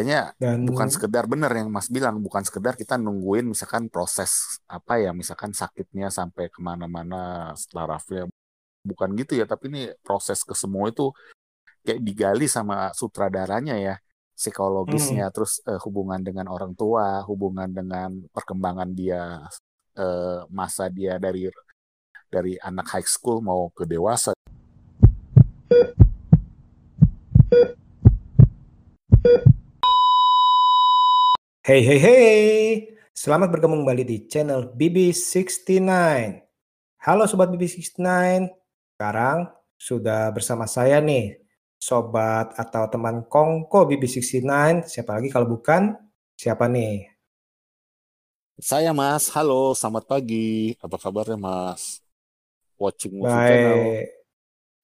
Makanya Dan bukan sekedar benar yang Mas bilang, bukan sekedar kita nungguin misalkan proses apa ya, misalkan sakitnya sampai ke mana-mana setelah rafnya. Bukan gitu ya, tapi ini proses ke semua itu kayak digali sama sutradaranya ya psikologisnya. Hmm, terus eh, hubungan dengan orang tua hubungan dengan perkembangan dia eh, masa dia dari dari anak high school mau ke dewasa hey hey hey, selamat bergabung kembali di channel BB69. Halo sobat BB69, sekarang sudah bersama saya nih, sobat atau teman Kongko BB69. Siapa lagi kalau bukan? Siapa nih? saya Mas. Halo selamat pagi. Apa kabarnya Mas? Watching movie channel. Baik,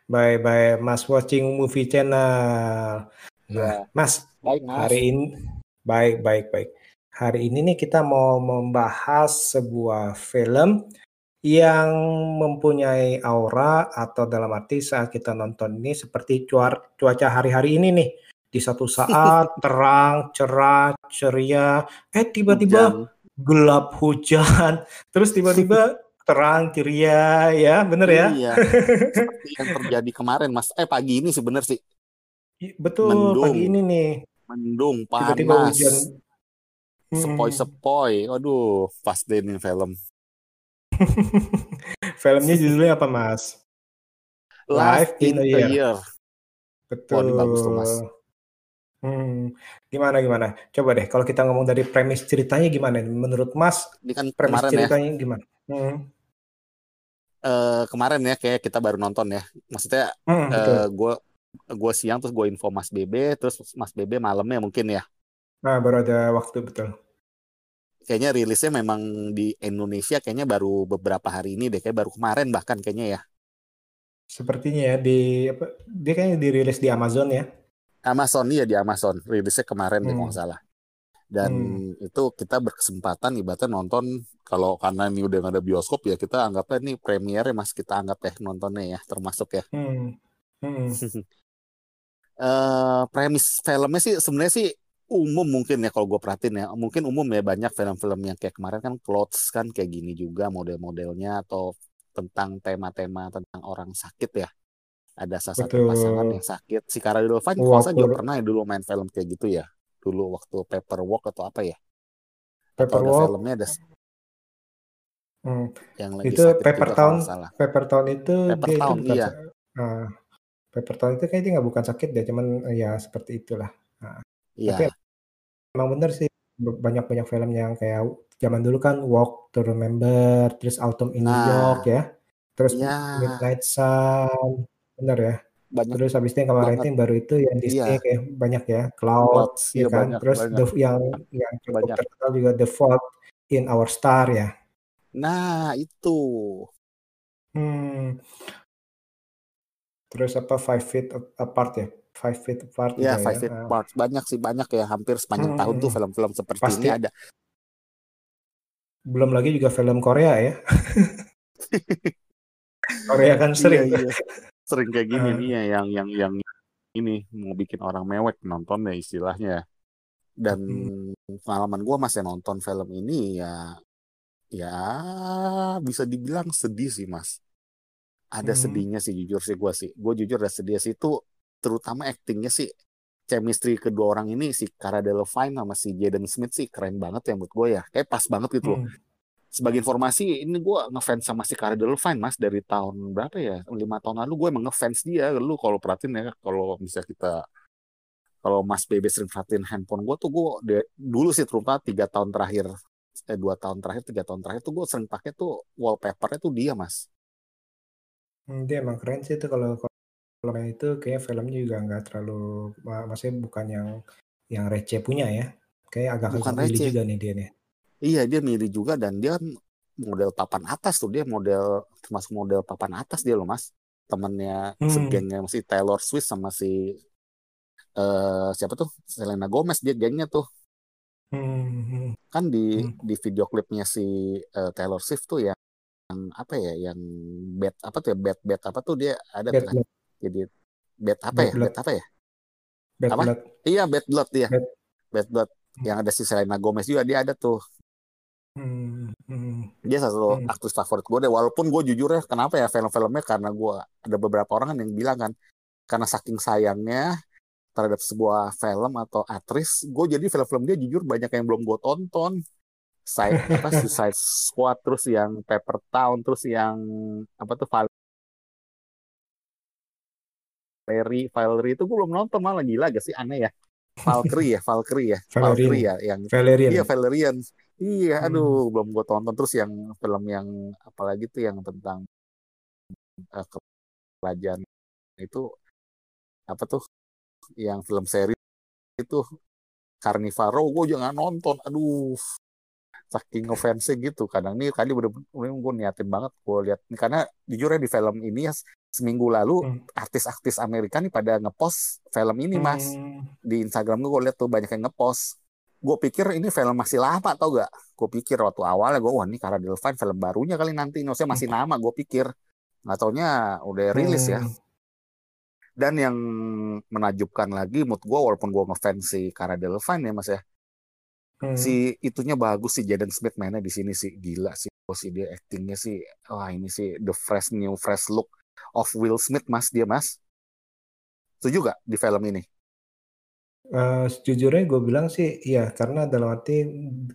baik, baik, Mas watching movie channel. Nah, ya Mas, baik Mas. hari ini baik, baik, baik. Hari ini nih kita mau membahas sebuah film yang mempunyai aura atau dalam arti saat kita nonton ini seperti cuaca hari-hari ini nih. Di satu saat terang, cerah, ceria, eh tiba-tiba gelap hujan, terus tiba-tiba terang, ceria, ya bener ya? iya seperti yang terjadi kemarin Mas eh pagi ini sebenarnya sih I- Betul, mendung pagi ini nih, mendung tiba-tiba panas hujan. Mm-mm. sepoi-sepoi aduh pas deh nih film Filmnya judulnya apa, Mas? Live Live in in a Year. Year wah ini bagus tuh Mas Betul. Hmm, gimana gimana? Coba deh, kalau kita ngomong dari premis ceritanya gimana? Menurut Mas, ini kan premis ya ceritanya gimana? Hmm, eh, kemarin ya kayak kita baru nonton ya maksudnya hmm, betul. eh, gue gue siang terus gue info Mas Bebe terus Mas Bebe malamnya mungkin ya Nah, baru ada waktu betul. kayaknya rilisnya memang di Indonesia kayaknya baru beberapa hari ini deh kayak baru kemarin bahkan kayaknya ya Sepertinya ya di apa? Dia kayaknya dirilis di Amazon ya. Amazon iya di Amazon rilisnya kemarin deh kalau Hmm, nggak salah dan hmm. itu kita berkesempatan ibaratnya nonton kalau karena ini udah nggak ada bioskop ya kita anggapnya ini premiere mas kita anggap ya nontonnya ya termasuk ya Hmm, hmm, eh premis filmnya sih sebenarnya sih umum mungkin ya kalau gue perhatiin ya. Mungkin umum ya banyak film-film yang kayak kemarin kan Clothes kan kayak gini juga model-modelnya atau tentang tema-tema tentang orang sakit ya. Ada salah satu pasangan yang sakit si Cara Delevingne kalau juga Walker pernah ya dulu main film kayak gitu ya. Dulu waktu Paperwork atau apa ya. Atau ada Paperwalk. filmnya ada Hmm. yang lagi Itu sakit Paper Town. salah. Paper Town itu Paper dia Town iya. sa- Paper Town itu kayaknya nggak bukan sakit deh, cuman eh, ya seperti itulah. Nah, tapi iya emang bener sih banyak-banyak film yang kayak zaman dulu kan Walk to Remember, terus Autumn in New York nah ya, terus iya. Midnight Sun, bener ya. banyak Terus habis itu yang kemarin itu baru itu yang iya. Disney kayak banyak ya, Cloud Clothes ya iya kan, banyak terus banyak. The yang yang cukup terkenal juga The Fault in Our Star ya. nah itu. Hmm, terus apa Five Feet Apart ya, Five Feet Apart Ya, ya. Five Feet Ah, Apart banyak sih banyak ya hampir sepanjang hmm, tahun tuh hmm. film-film seperti Pasti ini ada. belum lagi juga film Korea ya. Korea kan Iya sering tuh. iya sering kayak gini nih Ah, ya yang yang yang ini mau bikin orang mewek nonton ya istilahnya. Dan hmm, pengalaman gue masih nonton film ini ya ya bisa dibilang sedih sih mas. Ada hmm, sedihnya sih jujur sih gue sih. Gue jujur ada sedih sih itu terutama actingnya sih chemistry kedua orang ini si Cara Delevingne sama si Jaden Smith sih keren banget ya menurut gue ya. Kayak pas banget gitu loh. hmm, sebagai informasi ini gue ngefans sama si Cara Delevingne mas dari tahun berapa ya lima tahun lalu gue emang ngefans dia lu kalau perhatiin ya kalau bisa kita kalau Mas Bebe sering perhatiin handphone gue tuh gue dulu sih terutama tiga tahun terakhir eh dua tahun terakhir tiga tahun terakhir tuh gue sering pakai tuh wallpapernya tuh dia mas hmm, dia emang keren sih itu kalau kalau main itu kayak filmnya juga nggak terlalu, ma- maksudnya bukan yang yang receh punya ya. Kayak agak-agak bukan receh. juga nih dia nih. iya dia milih juga dan dia kan model papan atas tuh. Dia model termasuk model papan atas dia loh mas. Temennya Hmm, segengnya masih Taylor Swift sama si eh siapa tuh? Selena Gomez dia gengnya tuh. Hmm, hmm, kan di hmm. di video klipnya si eh, Taylor Swift tuh yang apa ya yang bad apa tuh ya bad bad apa tuh dia ada tuh Bad kan jadi bad apa Bad ya? bad apa ya? Bad apa? Blood, iya bad blood dia. Bad. Blood. Yang ada si Selena Gomez juga dia ada tuh. Hmm, hmm, dia satu hmm. aktris favorit gue deh. Walaupun gue jujur ya kenapa ya film-filmnya? Karena gue ada beberapa orang kan yang bilang kan karena saking sayangnya terhadap sebuah film atau aktris gue jadi film-film dia jujur banyak yang belum gue tonton Side, apa Suicide Squad terus yang Paper Town terus yang apa tuh Valerie Valerie itu gue belum nonton malah gila gak sih aneh ya Valkyrie ya Valkyrie ya. Valkyrie ya yang Valerian. iya Valerian iya Hmm. aduh belum gue tonton terus yang film yang apalagi tuh yang tentang eh, kerajaan itu apa tuh yang film seri itu Carnivoro gue juga nggak nonton aduh saking offense gitu. Kadang nih kali bener-bener gue niatin banget gue lihat karena jujur ya di film ini ya seminggu lalu Hmm. artis-artis Amerika nih pada ngepost film ini mas. Hmm. di Instagram gue lihat tuh banyak yang ngepost. Gue pikir ini film masih lama tau gak? Gue pikir waktu awalnya gue wah ini Cara Delevingne film barunya kali nanti. Maksudnya masih nama gue pikir. Nggak taunya udah rilis ya. Hmm. dan yang menajubkan lagi mood gue walaupun gue ngefans si Cara Delevingne ya mas ya Hmm. si itunya bagus sih Jaden Smith mainnya di sini sih. Gila sih oh, si dia actingnya sih wah ini sih the fresh new fresh look of Will Smith mas. Dia mas? Setuju gak di film ini? Eh, sejujurnya gue bilang sih iya karena dalam arti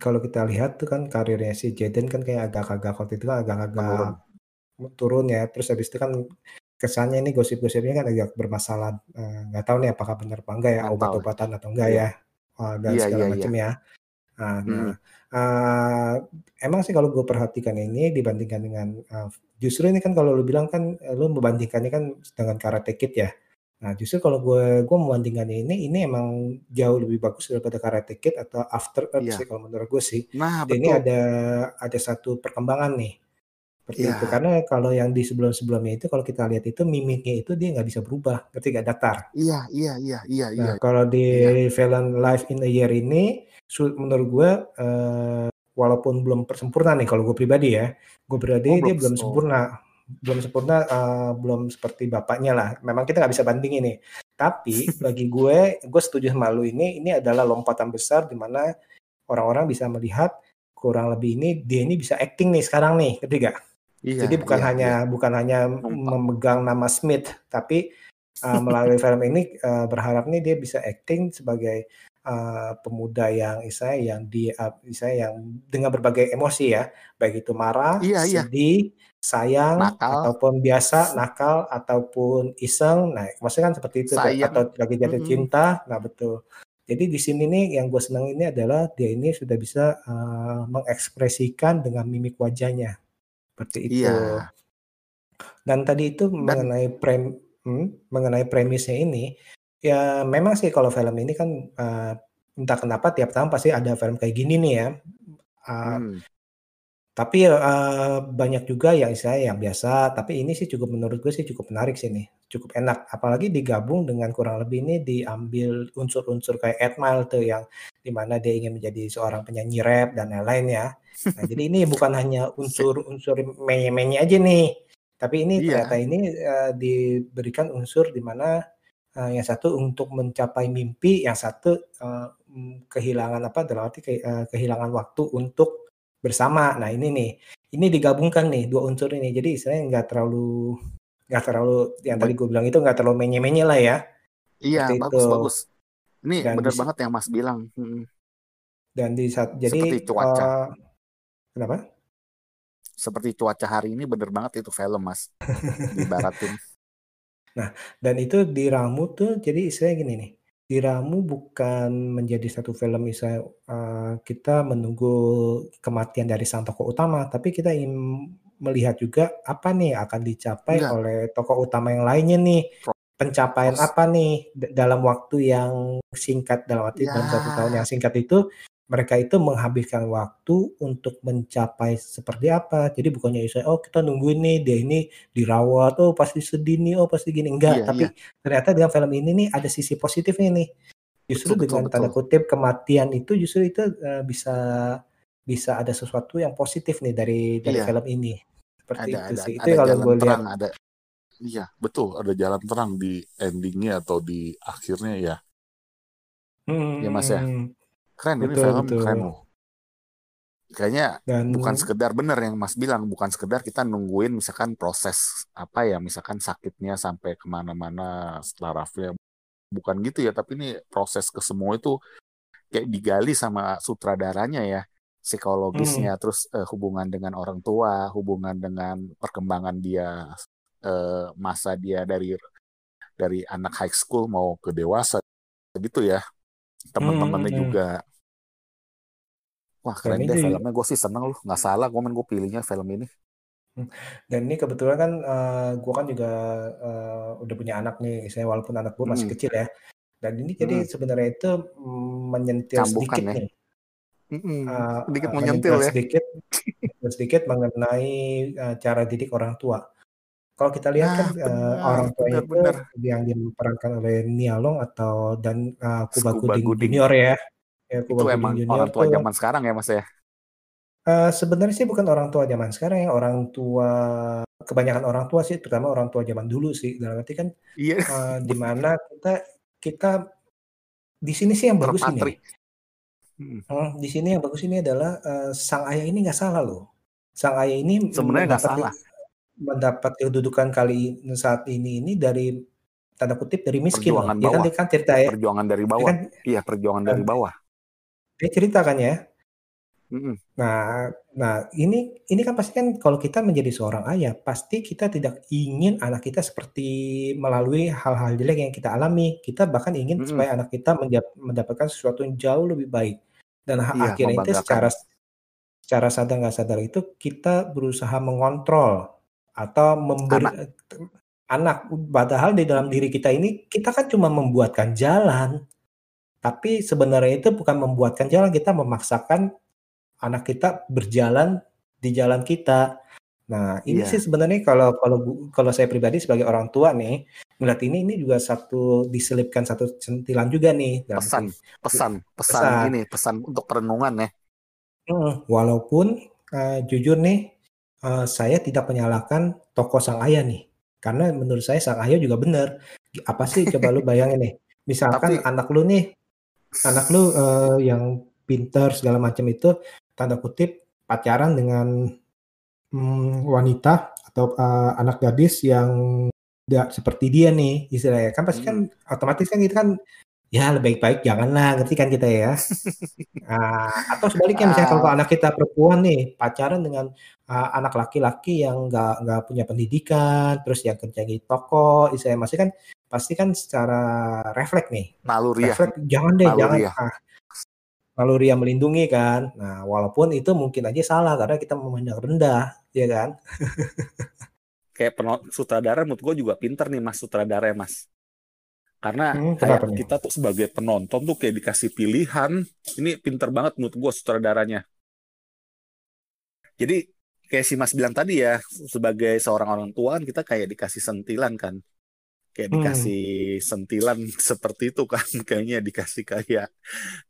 kalau kita lihat tuh kan karirnya si Jaden kan kayak agak-agak waktu itu kan agak-agak turun. ya. Terus habis itu kan kesannya ini gosip-gosipnya kan agak bermasalah. Eh, nggak tahu nih apakah benar apa enggak ya obat-obatan atau enggak Iya. ya Eh, dan Iya, segala iya, macam ya nah, Hmm. nah, eh, emang sih kalau gue perhatikan ini dibandingkan dengan eh, justru ini kan kalau lu bilang kan eh, lu membandingkannya kan dengan Karate Kid ya Nah, justru kalau gue gue membandingkan ini, ini emang jauh lebih bagus daripada Karate Kid atau After Earth Iya. sih kalau menurut gue sih. nah ini ada ada satu perkembangan nih. Seperti Iya. itu. Karena kalau yang di sebelum-sebelumnya itu kalau kita lihat itu mimiknya itu dia nggak bisa berubah, nggak datar. iya iya iya iya iya Nah, kalau di film Live in a Year ini, menurut gue eh, walaupun belum sempurna nih kalau gue pribadi ya, gue Oh, pribadi dia belum- belum oh. sempurna, belum sempurna, eh, belum seperti bapaknya lah. Memang kita nggak bisa bandingin nih. Tapi bagi gue, gue setuju sama lu ini, ini adalah lompatan besar di mana orang-orang bisa melihat kurang lebih ini dia ini bisa acting nih sekarang nih, ketiga. Iya Jadi bukan iya, hanya iya. bukan hanya memegang nama Smith, tapi uh, melalui film ini uh, berharap nih dia bisa acting sebagai uh, pemuda yang istilahnya yang di uh, yang dengan berbagai emosi ya, baik itu marah, Iya, iya. sedih, sayang, Nakal. ataupun biasa, nakal, ataupun iseng. Nah, maksudnya kan seperti itu Sayang. atau lagi jatuh Mm-mm. cinta. Nah, betul. Jadi di sini nih yang gue senang ini adalah dia ini sudah bisa uh, mengekspresikan dengan mimik wajahnya seperti itu. Iya. Dan tadi itu Dan- mengenai prem hmm, mengenai premisnya ini, ya memang sih kalau film ini kan eh, entah kenapa tiap tahun pasti ada film kayak gini nih ya. Eh, Hmm. Tapi eh, banyak juga yang saya yang biasa. Tapi ini sih cukup menurut gue sih cukup menarik sih nih, cukup enak. Apalagi digabung dengan kurang lebih ini diambil unsur-unsur kayak Ed Mile tuh yang di mana dia ingin menjadi seorang penyanyi rap dan lain-lain ya. Nah jadi ini bukan hanya unsur-unsur menye-menye aja nih, tapi ini Iya. ternyata ini eh, diberikan unsur di mana eh, yang satu untuk mencapai mimpi, yang satu mm, kehilangan apa dalam arti ke- eh, kehilangan waktu untuk bersama. Nah ini nih, ini digabungkan nih dua unsur ini. Jadi istilahnya nggak terlalu nggak terlalu yang tadi gue bilang itu nggak terlalu menye-menye lah ya. Iya, Seperti bagus itu. bagus. Ini Dan benar di- banget yang Mas bilang. Hmm. Dan di saat jadi Seperti cuaca. eh, kenapa? Seperti cuaca hari ini bener banget itu film, Mas. Dibaratin. Dan itu diramu tuh jadi istilahnya gini nih, diramu bukan menjadi satu film misalnya eh, kita menunggu kematian dari sang tokoh utama, tapi kita ingin melihat juga apa nih akan dicapai Enggak. oleh tokoh utama yang lainnya nih. Pencapaian pros- apa nih dalam waktu yang singkat dalam arti dalam satu Ya. tahun yang singkat itu mereka itu menghabiskan waktu untuk mencapai seperti apa. Jadi bukannya saya oh kita nungguin nih dia ini dirawat, oh pasti sedih nih, oh pasti gini enggak. Iya, Tapi ternyata dengan film ini nih ada sisi positifnya nih. Justru Betul, betul, dengan tanda betul. kutip kematian itu justru itu eh, bisa bisa ada sesuatu yang positif nih dari dari Iya. film ini. Seperti Ada itu ada sih. Itu ada kalau gue lihat. ada Iya, betul. Ada jalan terang di endingnya atau di akhirnya ya. Hmm, Iya, Mas, ya. Keren ini Betul, film betul. keren loh. Kayaknya Dan bukan sekedar bener yang Mas bilang, bukan sekedar kita nungguin misalkan proses apa ya, misalkan sakitnya sampai ke mana-mana setelah rafnya. Bukan gitu ya, tapi ini proses ke semua itu kayak digali sama sutradaranya ya psikologisnya, hmm, terus eh, hubungan dengan orang tua, hubungan dengan perkembangan dia eh, masa dia dari dari anak high school mau ke dewasa gitu ya, teman-temannya hmm. juga. Wah Dan keren deh filmnya, gue sih seneng loh, nggak salah gue gue pilihnya film ini. dan ini kebetulan kan eh, gue kan juga eh, udah punya anak nih, saya walaupun anak gue masih Mm-mm. kecil ya. Dan ini jadi Mm-mm. sebenarnya itu menyentil Cambukan sedikit ya. nih, Mm-mm. eh, Sedikit menyentil nyentil ya. sedikit, sedikit mengenai eh, cara didik orang tua. Kalau kita lihat kan Nah, eh, benar, orang tua benar, itu benar. yang diperankan oleh Nia Long atau dan eh, Kuba Gooding. Junior ya, ya Itu Kuba Gooding emang Junior orang tua tuh zaman sekarang ya mas ya. eh, sebenarnya sih bukan orang tua zaman sekarang ya, orang tua kebanyakan orang tua sih, terutama orang tua zaman dulu sih. Dalam arti kan Iya, eh, di mana kita kita di sini sih yang bagus terpatri. ini. Mm. Hmm, di sini yang bagus ini adalah eh, sang ayah ini nggak salah loh. Sang ayah ini Sebenarnya nggak salah. Mendapat kedudukan kali saat ini ini dari tanda kutip dari miskin loh. Perjuangan Dia kan bawah. dia kan cerita ya. Perjuangan dari Dia bawah. kan Iya, perjuangan dari bawah. dia cerita kan ya. Mm-mm. Nah, nah ini ini kan pasti kan kalau kita menjadi seorang ayah, pasti kita tidak ingin anak kita seperti melalui hal-hal jelek yang kita alami. Kita bahkan ingin Mm-mm. supaya anak kita mendapatkan sesuatu yang jauh lebih baik. Dan Iya, akhirnya itu secara secara sadar nggak sadar itu kita berusaha mengontrol atau memberi Anak. anak. Padahal di dalam diri kita ini kita kan cuma membuatkan jalan, tapi sebenarnya itu bukan membuatkan jalan, kita memaksakan anak kita berjalan di jalan kita. Nah, ini Iya. sih sebenarnya kalau kalau kalau saya pribadi sebagai orang tua nih, melihat ini ini juga satu diselipkan satu sentilan juga nih dalam Pesan, pesan, pesan pesan. ini, pesan untuk perenungan ya. Walaupun eh, jujur nih eh, saya tidak menyalahkan tokoh sang ayah nih. Karena menurut saya sang ayah juga benar. Apa sih coba lu bayangin nih. Misalkan Tapi anak lu nih, anak lu eh, yang pinter segala macam itu tanda kutip pacaran dengan mm, wanita atau eh, anak gadis yang tidak seperti dia nih istilahnya kan pasti kan Mm. otomatis kan kita kan ya lebih baik janganlah ngerti kan kita ya Nah, atau sebaliknya misalnya kalau ah, anak kita perempuan nih pacaran dengan uh, anak laki-laki yang nggak nggak punya pendidikan, terus yang kerja di toko, istilahnya masih kan pasti kan secara refleks nih, naluriah, refleks jangan deh jangan naluriah. ah naluri yang melindungi kan. Nah, walaupun itu mungkin aja salah karena kita memandang rendah, ya kan? Kayak penon- sutradara menurut gue juga pinter nih mas sutradara ya mas. Karena Hmm, kayak kenapa nih? kita tuh sebagai penonton tuh kayak dikasih pilihan. Ini pinter banget menurut gue sutradaranya. Jadi kayak si Mas bilang tadi ya, sebagai seorang orang tua kan kita kayak dikasih sentilan kan. Kayak Hmm, dikasih sentilan seperti itu kan. Kayaknya dikasih kayak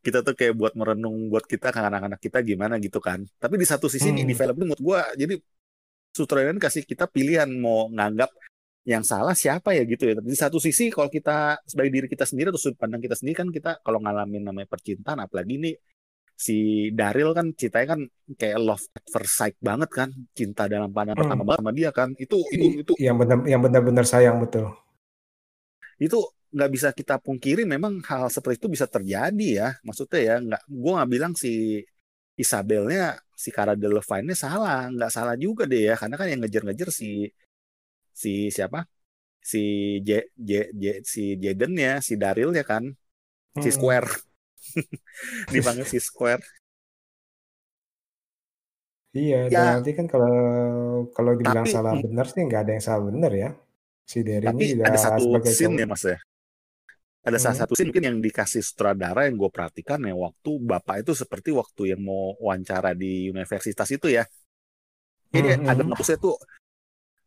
kita tuh kayak buat merenung buat kita ke anak-anak kita gimana gitu kan. Tapi di satu sisi nih di hmm, film ini menurut gue jadi sutradara kasih kita pilihan mau nganggap yang salah siapa ya gitu ya. Di satu sisi kalau kita sebagai diri kita sendiri atau sudut pandang kita sendiri kan kita kalau ngalamin namanya percintaan apalagi nih si Daryl kan ceritanya kan kayak love at first sight banget kan cinta dalam pandangan hmm. pertama banget sama dia kan itu itu itu Yang benar yang benar-benar sayang betul. itu nggak bisa kita pungkiri memang hal seperti itu bisa terjadi ya maksudnya ya nggak gue nggak bilang si Isabelnya si Cara Delevingne salah nggak salah juga deh ya karena kan yang ngejar-ngejar si si siapa? Si J, J, J, si Jaden ya si Daryl ya kan? Si Hmm. Square. Dipanggil si Square. Iya, ya. dan nanti kan kalau kalau dibilang tapi salah benar sih nggak ada yang salah benar ya. Si Derry tapi ini ada satu sebagai scene ya mas ya? Ada salah Hmm, satu scene mungkin yang dikasih sutradara yang gue perhatikan ya waktu bapak itu seperti waktu yang mau wawancara di universitas itu ya. Ini hmm, agak hmm. ngapusnya tuh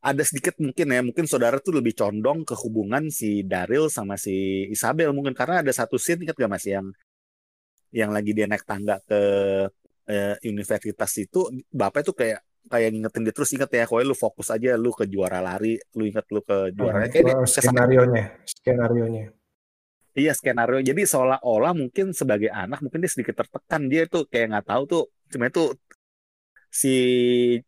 ada sedikit mungkin ya mungkin saudara tuh lebih condong ke hubungan si Daryl sama si Isabel mungkin karena ada satu scene ingat gak mas yang yang lagi dia naik tangga ke eh, universitas itu bapak itu kayak kayak ngingetin dia terus inget ya kowe lu fokus aja lu ke juara lari lu inget lu ke Nah, juaranya kayak dia skenario nya, skenario nya. Iya skenario. Jadi seolah-olah mungkin sebagai anak mungkin dia sedikit tertekan. Dia tuh kayak nggak tahu tuh sebenarnya tuh si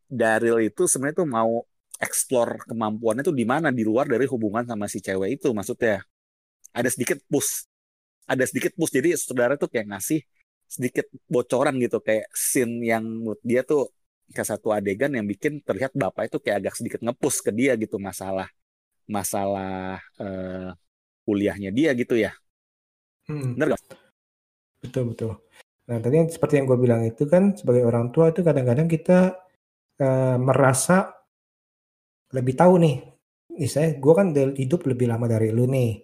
Daryl itu sebenarnya tuh mau explore kemampuannya tuh di mana di luar dari hubungan sama si cewek itu maksudnya. Ada sedikit push. Ada sedikit push. Jadi saudara tuh kayak ngasih sedikit bocoran gitu kayak scene yang menurut dia tuh ke satu adegan yang bikin terlihat bapak itu kayak agak sedikit ngepus ke dia gitu masalah masalah uh, kuliahnya dia gitu ya. Hmm. Benar gak? Betul betul. Nah tadi seperti yang gue bilang itu kan sebagai orang tua itu kadang-kadang kita uh, merasa lebih tahu nih. Misalnya gue kan hidup lebih lama dari lu nih.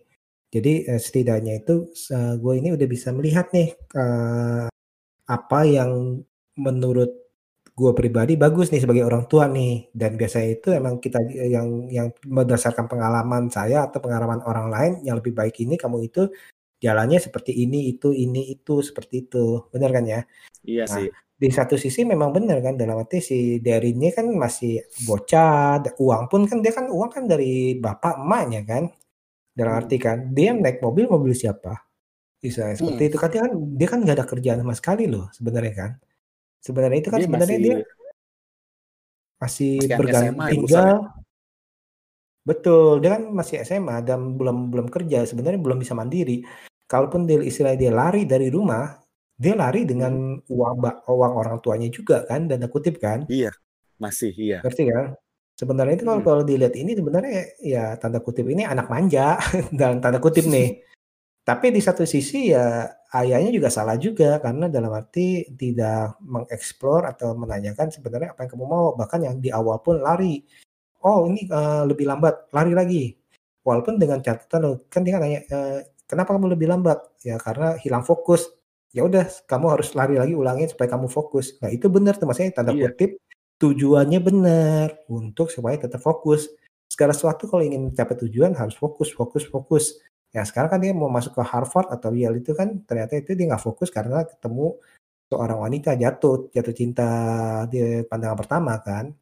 Jadi uh, setidaknya itu gue ini udah bisa melihat nih uh, apa yang menurut gue pribadi bagus nih sebagai orang tua nih dan biasanya itu emang kita yang yang berdasarkan pengalaman saya atau pengalaman orang lain yang lebih baik ini kamu itu jalannya seperti ini itu ini itu seperti itu benar kan ya iya nah, sih di satu sisi memang benar kan dalam arti si dari ini kan masih bocah uang pun kan dia kan uang kan dari bapak emaknya kan dalam arti kan dia naik mobil mobil siapa bisa seperti hmm. itu kan dia kan dia kan nggak ada kerjaan sama sekali loh sebenarnya kan Sebenarnya itu kan dia sebenarnya masih, dia masih, masih bergantung tinggal. Betul, dia kan masih SMA dan belum belum kerja, sebenarnya belum bisa mandiri. Kalaupun dia istilah dia lari dari rumah, dia lari dengan hmm. uang uang orang tuanya juga kan, dan kutip kan? Iya, masih iya. Ngerti kan? Sebenarnya itu kalau hmm. kalau dilihat ini sebenarnya ya tanda kutip ini anak manja dan tanda kutip nih. Tapi di satu sisi ya ayahnya juga salah juga karena dalam arti tidak mengeksplor atau menanyakan sebenarnya apa yang kamu mau bahkan yang di awal pun lari oh ini uh, lebih lambat lari lagi walaupun dengan catatan kan dia nanya e, kenapa kamu lebih lambat ya karena hilang fokus ya udah kamu harus lari lagi ulangin supaya kamu fokus nah itu benar tuh maksudnya tanda iya. kutip tujuannya benar untuk supaya tetap fokus segala sesuatu kalau ingin mencapai tujuan harus fokus fokus fokus Ya sekarang kan dia mau masuk ke Harvard atau Yale itu kan ternyata itu dia nggak fokus karena ketemu seorang wanita jatuh jatuh cinta di pandangan pertama kan.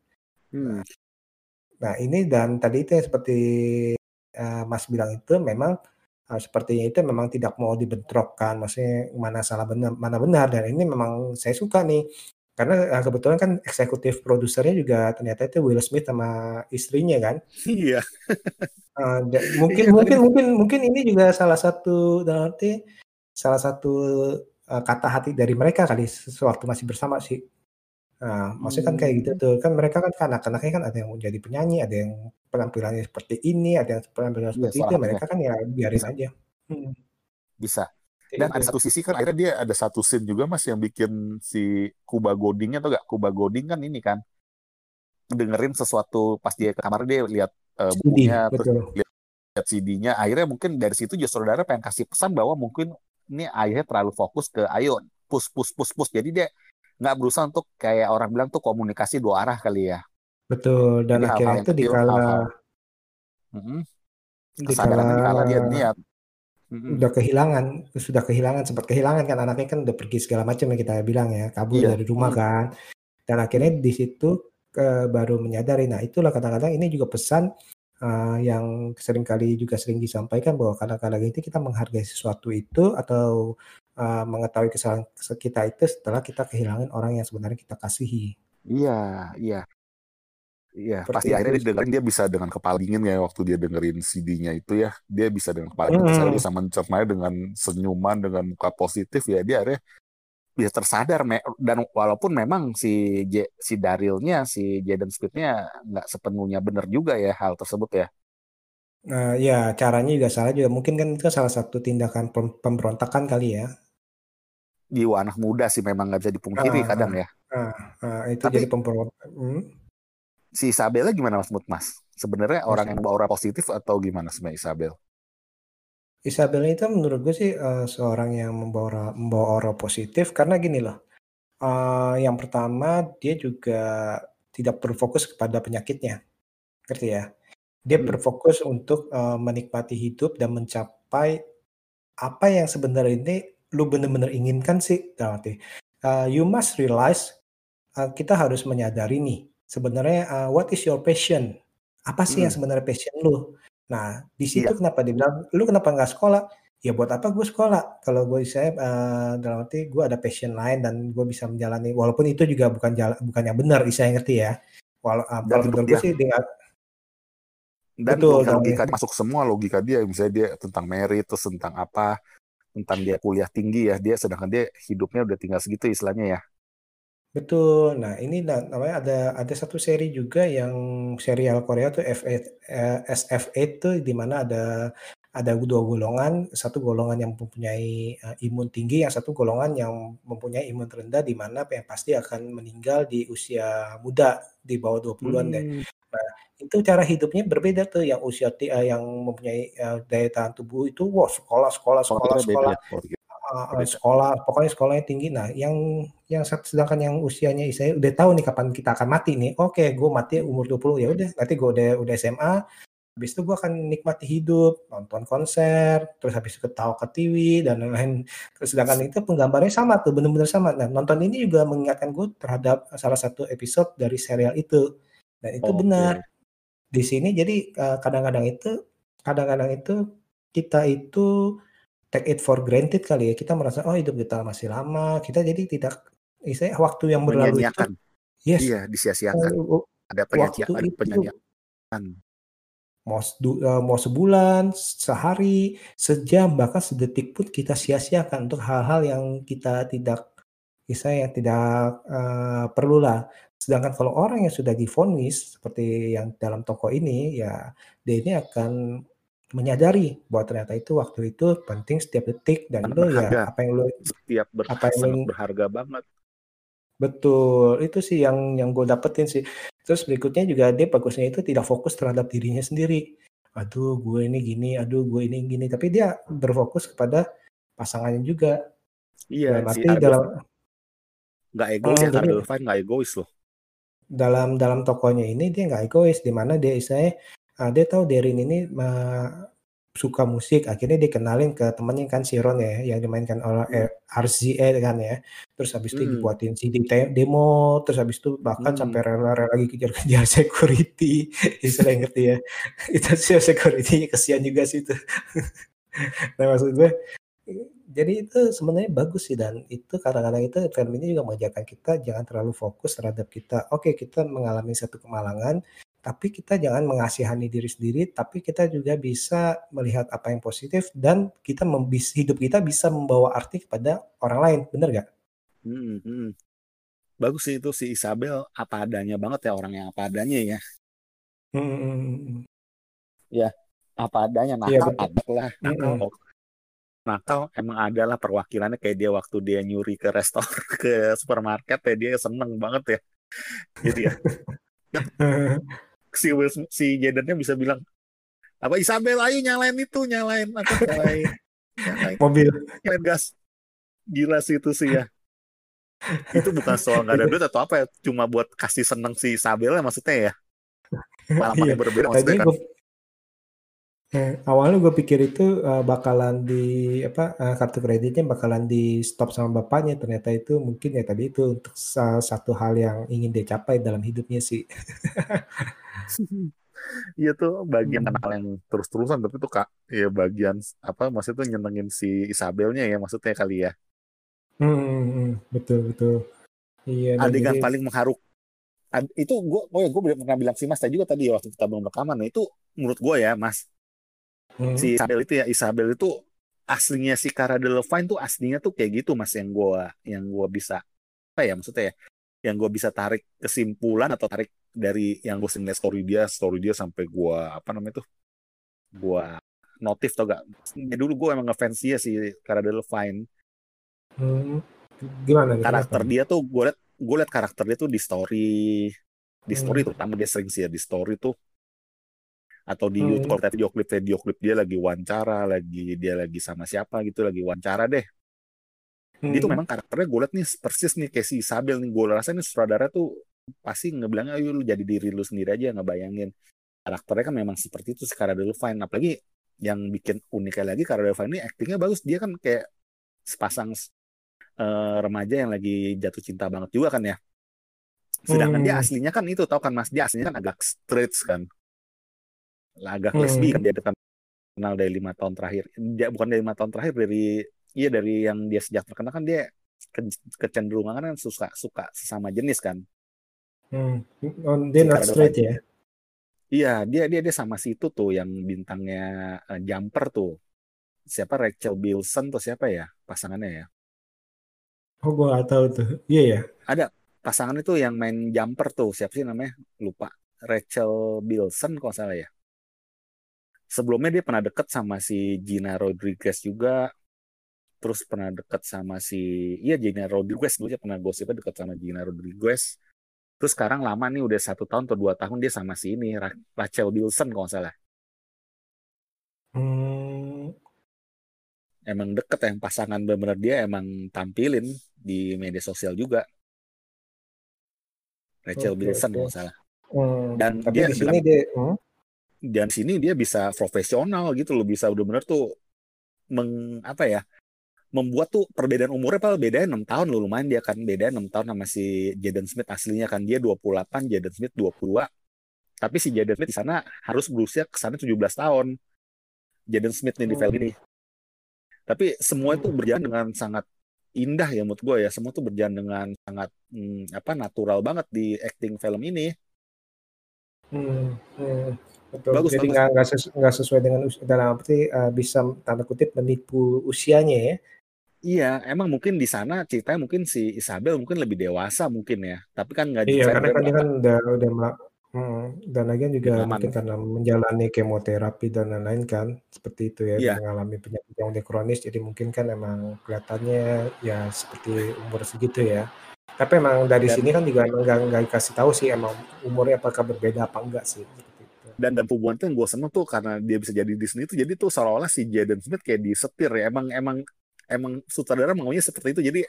Hmm. Nah ini dan tadi itu yang seperti uh, Mas bilang itu memang sepertinya itu memang tidak mau dibentrokkan, maksudnya mana salah benar mana benar dan ini memang saya suka nih karena uh, kebetulan kan eksekutif produsernya juga ternyata itu Will Smith sama istrinya kan. Iya. Uh, mungkin iya, mungkin mungkin mungkin ini juga salah satu dalam arti salah satu uh, kata hati dari mereka kali sewaktu masih bersama sih. Nah, maksudnya kan kayak gitu hmm. tuh. Kan mereka kan anak-anaknya kan ada yang menjadi penyanyi, ada yang penampilannya seperti ini, ada yang penampilannya iya, seperti ya, itu. Mereka kan ya biarin Bisa. aja. Hmm. Bisa. Dan ada satu sisi kan akhirnya dia ada satu scene juga mas yang bikin si Kuba Godingnya atau gak Kuba Goding kan ini kan dengerin sesuatu pas dia ke kamar dia lihat uh, bukunya lihat, lihat CD-nya akhirnya mungkin dari situ justru saudara pengen kasih pesan bahwa mungkin ini ayahnya terlalu fokus ke ayo push push push push jadi dia nggak berusaha untuk kayak orang bilang tuh komunikasi dua arah kali ya betul dan jadi akhirnya itu dikala mm-hmm. dikala, dikala dia niat mm-hmm. udah kehilangan sudah kehilangan sempat kehilangan kan anaknya kan udah pergi segala macam yang kita bilang ya kabur iya. dari rumah kan dan akhirnya di situ ke, baru menyadari. Nah, itulah kadang-kadang ini juga pesan uh, yang sering kali juga sering disampaikan bahwa kadang-kadang itu kita menghargai sesuatu itu atau uh, mengetahui kesalahan kita itu setelah kita kehilangan orang yang sebenarnya kita kasihi. Iya, iya. Iya, pasti akhirnya dia dengerin dia bisa dengan kepala dingin ya waktu dia dengerin CD-nya itu ya. Dia bisa dengan kepala dingin, hmm. bisa mencernanya dengan senyuman, dengan muka positif ya. Dia akhirnya bisa tersadar me dan walaupun memang si J, si Darilnya si Jaden Smithnya nggak sepenuhnya benar juga ya hal tersebut ya Nah, ya caranya juga salah juga. Mungkin kan itu salah satu tindakan pem pemberontakan kali ya. Jiwa anak muda sih memang nggak bisa dipungkiri ah, kadang ya. Ah, ah, itu Tapi, jadi pemberontak. Hmm? Si Isabella gimana Mas Mut Mas? Sebenarnya orang yang bawa aura positif atau gimana sebenarnya Isabel? Isabel itu menurut gue sih, uh, seorang yang membawa membawa aura positif karena gini loh, uh, yang pertama dia juga tidak berfokus kepada penyakitnya, ngerti ya? Dia hmm. berfokus untuk, uh, menikmati hidup dan mencapai apa yang sebenarnya ini lu bener-bener inginkan sih dalam arti, uh, you must realize, uh, kita harus menyadari nih sebenarnya, uh, what is your passion? Apa sih yang hmm. sebenarnya passion lu? Nah, di situ iya. kenapa dibilang, "Lu kenapa nggak sekolah?" ya buat apa gue sekolah kalau gue saya uh, dalam arti gue ada passion lain dan gue bisa menjalani walaupun itu juga bukan jalan bukan yang benar saya ngerti ya walau uh, kalau menurut gue sih dengan dan Betul, logika, logika masuk semua logika dia misalnya dia tentang merit terus tentang apa tentang dia kuliah tinggi ya dia sedangkan dia hidupnya udah tinggal segitu istilahnya ya Betul. Nah, ini namanya ada ada satu seri juga yang serial Korea tuh F8 eh, SF8 tuh di mana ada ada dua golongan, satu golongan yang mempunyai uh, imun tinggi, yang satu golongan yang mempunyai imun rendah di mana yang pasti akan meninggal di usia muda di bawah 20-an deh. Hmm. Nah, itu cara hidupnya berbeda tuh yang usia uh, yang mempunyai uh, daya tahan tubuh itu wah sekolah sekolah sekolah sekolah. sekolah uh, sekolah pokoknya sekolahnya tinggi. Nah yang yang sedangkan yang usianya saya udah tahu nih kapan kita akan mati nih. Oke gue mati umur 20 ya udah nanti gue udah udah SMA habis itu gue akan nikmati hidup nonton konser terus habis itu ketawa ke TV dan lain-lain. Sedangkan itu penggambarnya sama tuh bener-bener sama. Nah nonton ini juga mengingatkan gue terhadap salah satu episode dari serial itu. Dan itu oh, benar di sini jadi kadang-kadang itu kadang-kadang itu kita itu take it for granted kali ya. Kita merasa oh hidup kita masih lama. Kita jadi tidak istilahnya waktu yang berlalu itu yes. Iya, disia-siakan. Uh, ada penyanyian, ada penyanyian. Mau, uh, mau sebulan, sehari, sejam, bahkan sedetik pun kita sia-siakan untuk hal-hal yang kita tidak saya yang tidak uh, perlu lah. Sedangkan kalau orang yang sudah difonis seperti yang dalam toko ini, ya dia ini akan menyadari bahwa ternyata itu waktu itu penting setiap detik dan lo ya apa yang lo setiap ber apa yang berharga banget. Betul itu sih yang yang gue dapetin sih. Terus berikutnya juga dia bagusnya itu tidak fokus terhadap dirinya sendiri. Aduh gue ini gini aduh gue ini gini. Tapi dia berfokus kepada pasangannya juga. Iya berarti dalam nggak egois oh, ya nggak egois loh dalam dalam tokonya ini dia nggak egois di mana dia istilahnya uh, dia tahu Derin ini uh, suka musik akhirnya dia kenalin ke temannya kan si Ron ya yang dimainkan oleh hmm. RZA kan ya terus habis itu hmm. dibuatin CD demo terus habis itu bahkan hmm. sampai rela-rela lagi kejar-kejar security istilah ngerti ya itu sih security kesian juga sih itu nah maksud gue jadi itu sebenarnya bagus sih dan itu kadang-kadang itu film ini juga mengajarkan kita jangan terlalu fokus terhadap kita oke kita mengalami satu kemalangan tapi kita jangan mengasihani diri sendiri, tapi kita juga bisa melihat apa yang positif dan kita membis hidup kita bisa membawa arti kepada orang lain, bener gak? Hmm, hmm. Bagus sih itu si Isabel apa adanya banget ya orang yang apa adanya ya. Hmm. hmm, hmm, hmm. Ya apa adanya iya, nakal ya, lah nakal. Hmm. Nakal emang ada lah perwakilannya kayak dia waktu dia nyuri ke restoran ke supermarket ya dia seneng banget ya. Jadi ya. si Will si Jadennya bisa bilang apa Isabel ayo nyalain itu nyalain apa nyalain, nyalain mobil nyalain gas gila sih itu sih ya itu bukan soal nggak ada duit atau apa ya cuma buat kasih seneng si Isabel ya maksudnya ya malah iya. berbeda maksudnya kan Eh, awalnya gue pikir itu uh, bakalan di apa uh, kartu kreditnya bakalan di stop sama bapaknya ternyata itu mungkin ya tadi itu untuk salah satu hal yang ingin dia capai dalam hidupnya sih. Iya tuh bagian hmm. hal yang terus-terusan tapi tuh kak ya bagian apa maksudnya tuh nyenengin si Isabelnya ya maksudnya kali ya. Hmm, hmm, hmm. betul betul. Iya. Adegan jadi... paling mengharuk itu gue oh ya gue pernah bilang sih mas tadi juga tadi waktu kita belum rekaman nah itu menurut gue ya mas hmm. si Isabel itu ya Isabel itu aslinya si Cara Delevingne tuh aslinya tuh kayak gitu mas yang gue yang gua bisa apa ya maksudnya ya yang gue bisa tarik kesimpulan atau tarik dari yang gue sering story dia story dia sampai gue apa namanya tuh gue notif tau gak ya, dulu gue emang ngefans dia si Cara Delevingne hmm. gimana karakter dia tuh gue liat gue liat karakter dia tuh di story di story hmm. terutama dia sering sih ya di story tuh atau di hmm. YouTube kalau video klip video klip dia lagi wawancara lagi dia lagi sama siapa gitu lagi wawancara deh. Hmm. dia tuh memang karakternya gue liat nih persis nih kayak si Isabel nih gue rasa nih sutradara tuh pasti ngebilangnya ayo lu jadi diri lu sendiri aja ngebayangin. Karakternya kan memang seperti itu sekarang dulu fine apalagi yang bikin uniknya lagi karena Delevingne ini aktingnya bagus. Dia kan kayak sepasang uh, remaja yang lagi jatuh cinta banget juga kan ya. Sedangkan hmm. dia aslinya kan itu tau kan mas? Dia aslinya kan agak straight kan agak hmm. lesbi kan dia kan terkenal dari lima tahun terakhir. Dia bukan dari lima tahun terakhir dari iya dari yang dia sejak terkenal kan dia ke- kecenderungan kan suka suka sesama jenis kan. Hmm. Oh, dia not straight ya. Iya, dia dia dia sama si itu tuh yang bintangnya eh, Jumper tuh. Siapa Rachel Bilson tuh siapa ya pasangannya ya? Oh, gua nggak tahu tuh. Iya ya. Ada pasangan itu yang main Jumper tuh. Siapa sih namanya? Lupa. Rachel Bilson kalau salah ya. Sebelumnya dia pernah deket sama si Gina Rodriguez juga. Terus pernah deket sama si iya Gina Rodriguez dulu dia pernah gosipnya deket sama Gina Rodriguez. Terus sekarang lama nih udah satu tahun atau dua tahun dia sama si ini Ra- Rachel Bilson kalau nggak salah. Hmm. emang deket yang pasangan bener dia emang tampilin di media sosial juga Rachel Oke, Bilson oke. kalau nggak salah Hmm. dan Tapi dia di sini dalam dia hmm? Dan sini dia bisa profesional gitu loh bisa bener-bener tuh meng apa ya membuat tuh perbedaan umurnya apa bedanya enam tahun loh lumayan dia kan. Beda enam tahun sama si Jaden Smith aslinya kan. Dia 28 Jaden Smith 22 tapi si Jaden Smith di sana harus berusia ke sana 17 tahun. Jaden Smith nih di film ini tapi semua itu berjalan dengan sangat indah ya menurut gue ya. Semua tuh berjalan dengan sangat hmm, apa natural banget di acting film ini. Hmm, hmm, betul. bagus Jadi nggak nggak sesu- sesuai dengan us- dalam arti eh, bisa tanda kutip menipu usianya ya. iya emang mungkin di sana ceritanya mungkin si Isabel mungkin lebih dewasa mungkin ya tapi kan nggak Iya, karena kan dia kan udah udah melak- hmm, dan lagian juga pengalaman mungkin karena menjalani kemoterapi dan lain-lain kan seperti itu ya iya mengalami penyakit yang udah kronis jadi mungkin kan emang kelihatannya ya seperti umur segitu ya. Tapi emang dari dan sini kan juga emang nggak nggak dikasih tahu sih emang umurnya apakah berbeda apa enggak sih. Dan dan hubungan itu yang gue seneng tuh karena dia bisa jadi di sini tuh jadi tuh seolah-olah si Jaden Smith kayak disetir ya. Emang emang emang sutradara maunya seperti itu. Jadi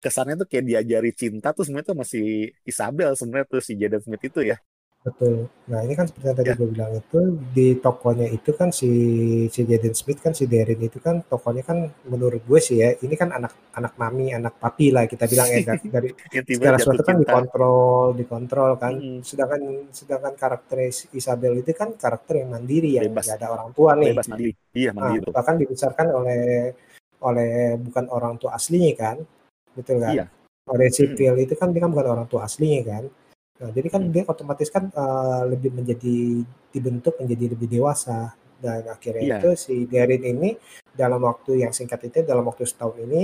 kesannya tuh kayak diajari cinta tuh sebenarnya tuh masih Isabel sebenarnya tuh si Jaden Smith itu ya Betul. Nah, ini kan seperti yang tadi ya. gue bilang itu di tokonya itu kan si si Jaden Smith kan si Darren itu kan tokonya kan menurut gue sih ya ini kan anak anak mami anak papi lah kita bilang ya kan. dari intinya segala jatuh sesuatu kan cinta. dikontrol dikontrol kan. Mm-mm. sedangkan sedangkan karakter Isabel itu kan karakter yang mandiri yang bebas. nggak ada orang tua nih. Bebas mandiri. Iya nah, mandiri. bahkan dibesarkan oleh oleh bukan orang tua aslinya kan betul kan iya. Oleh sipil itu kan dia kan bukan orang tua aslinya kan Nah, jadi kan Mm. dia otomatis kan eh, lebih menjadi dibentuk menjadi lebih dewasa dan akhirnya iya itu si Darren ini dalam waktu yang singkat itu dalam waktu setahun ini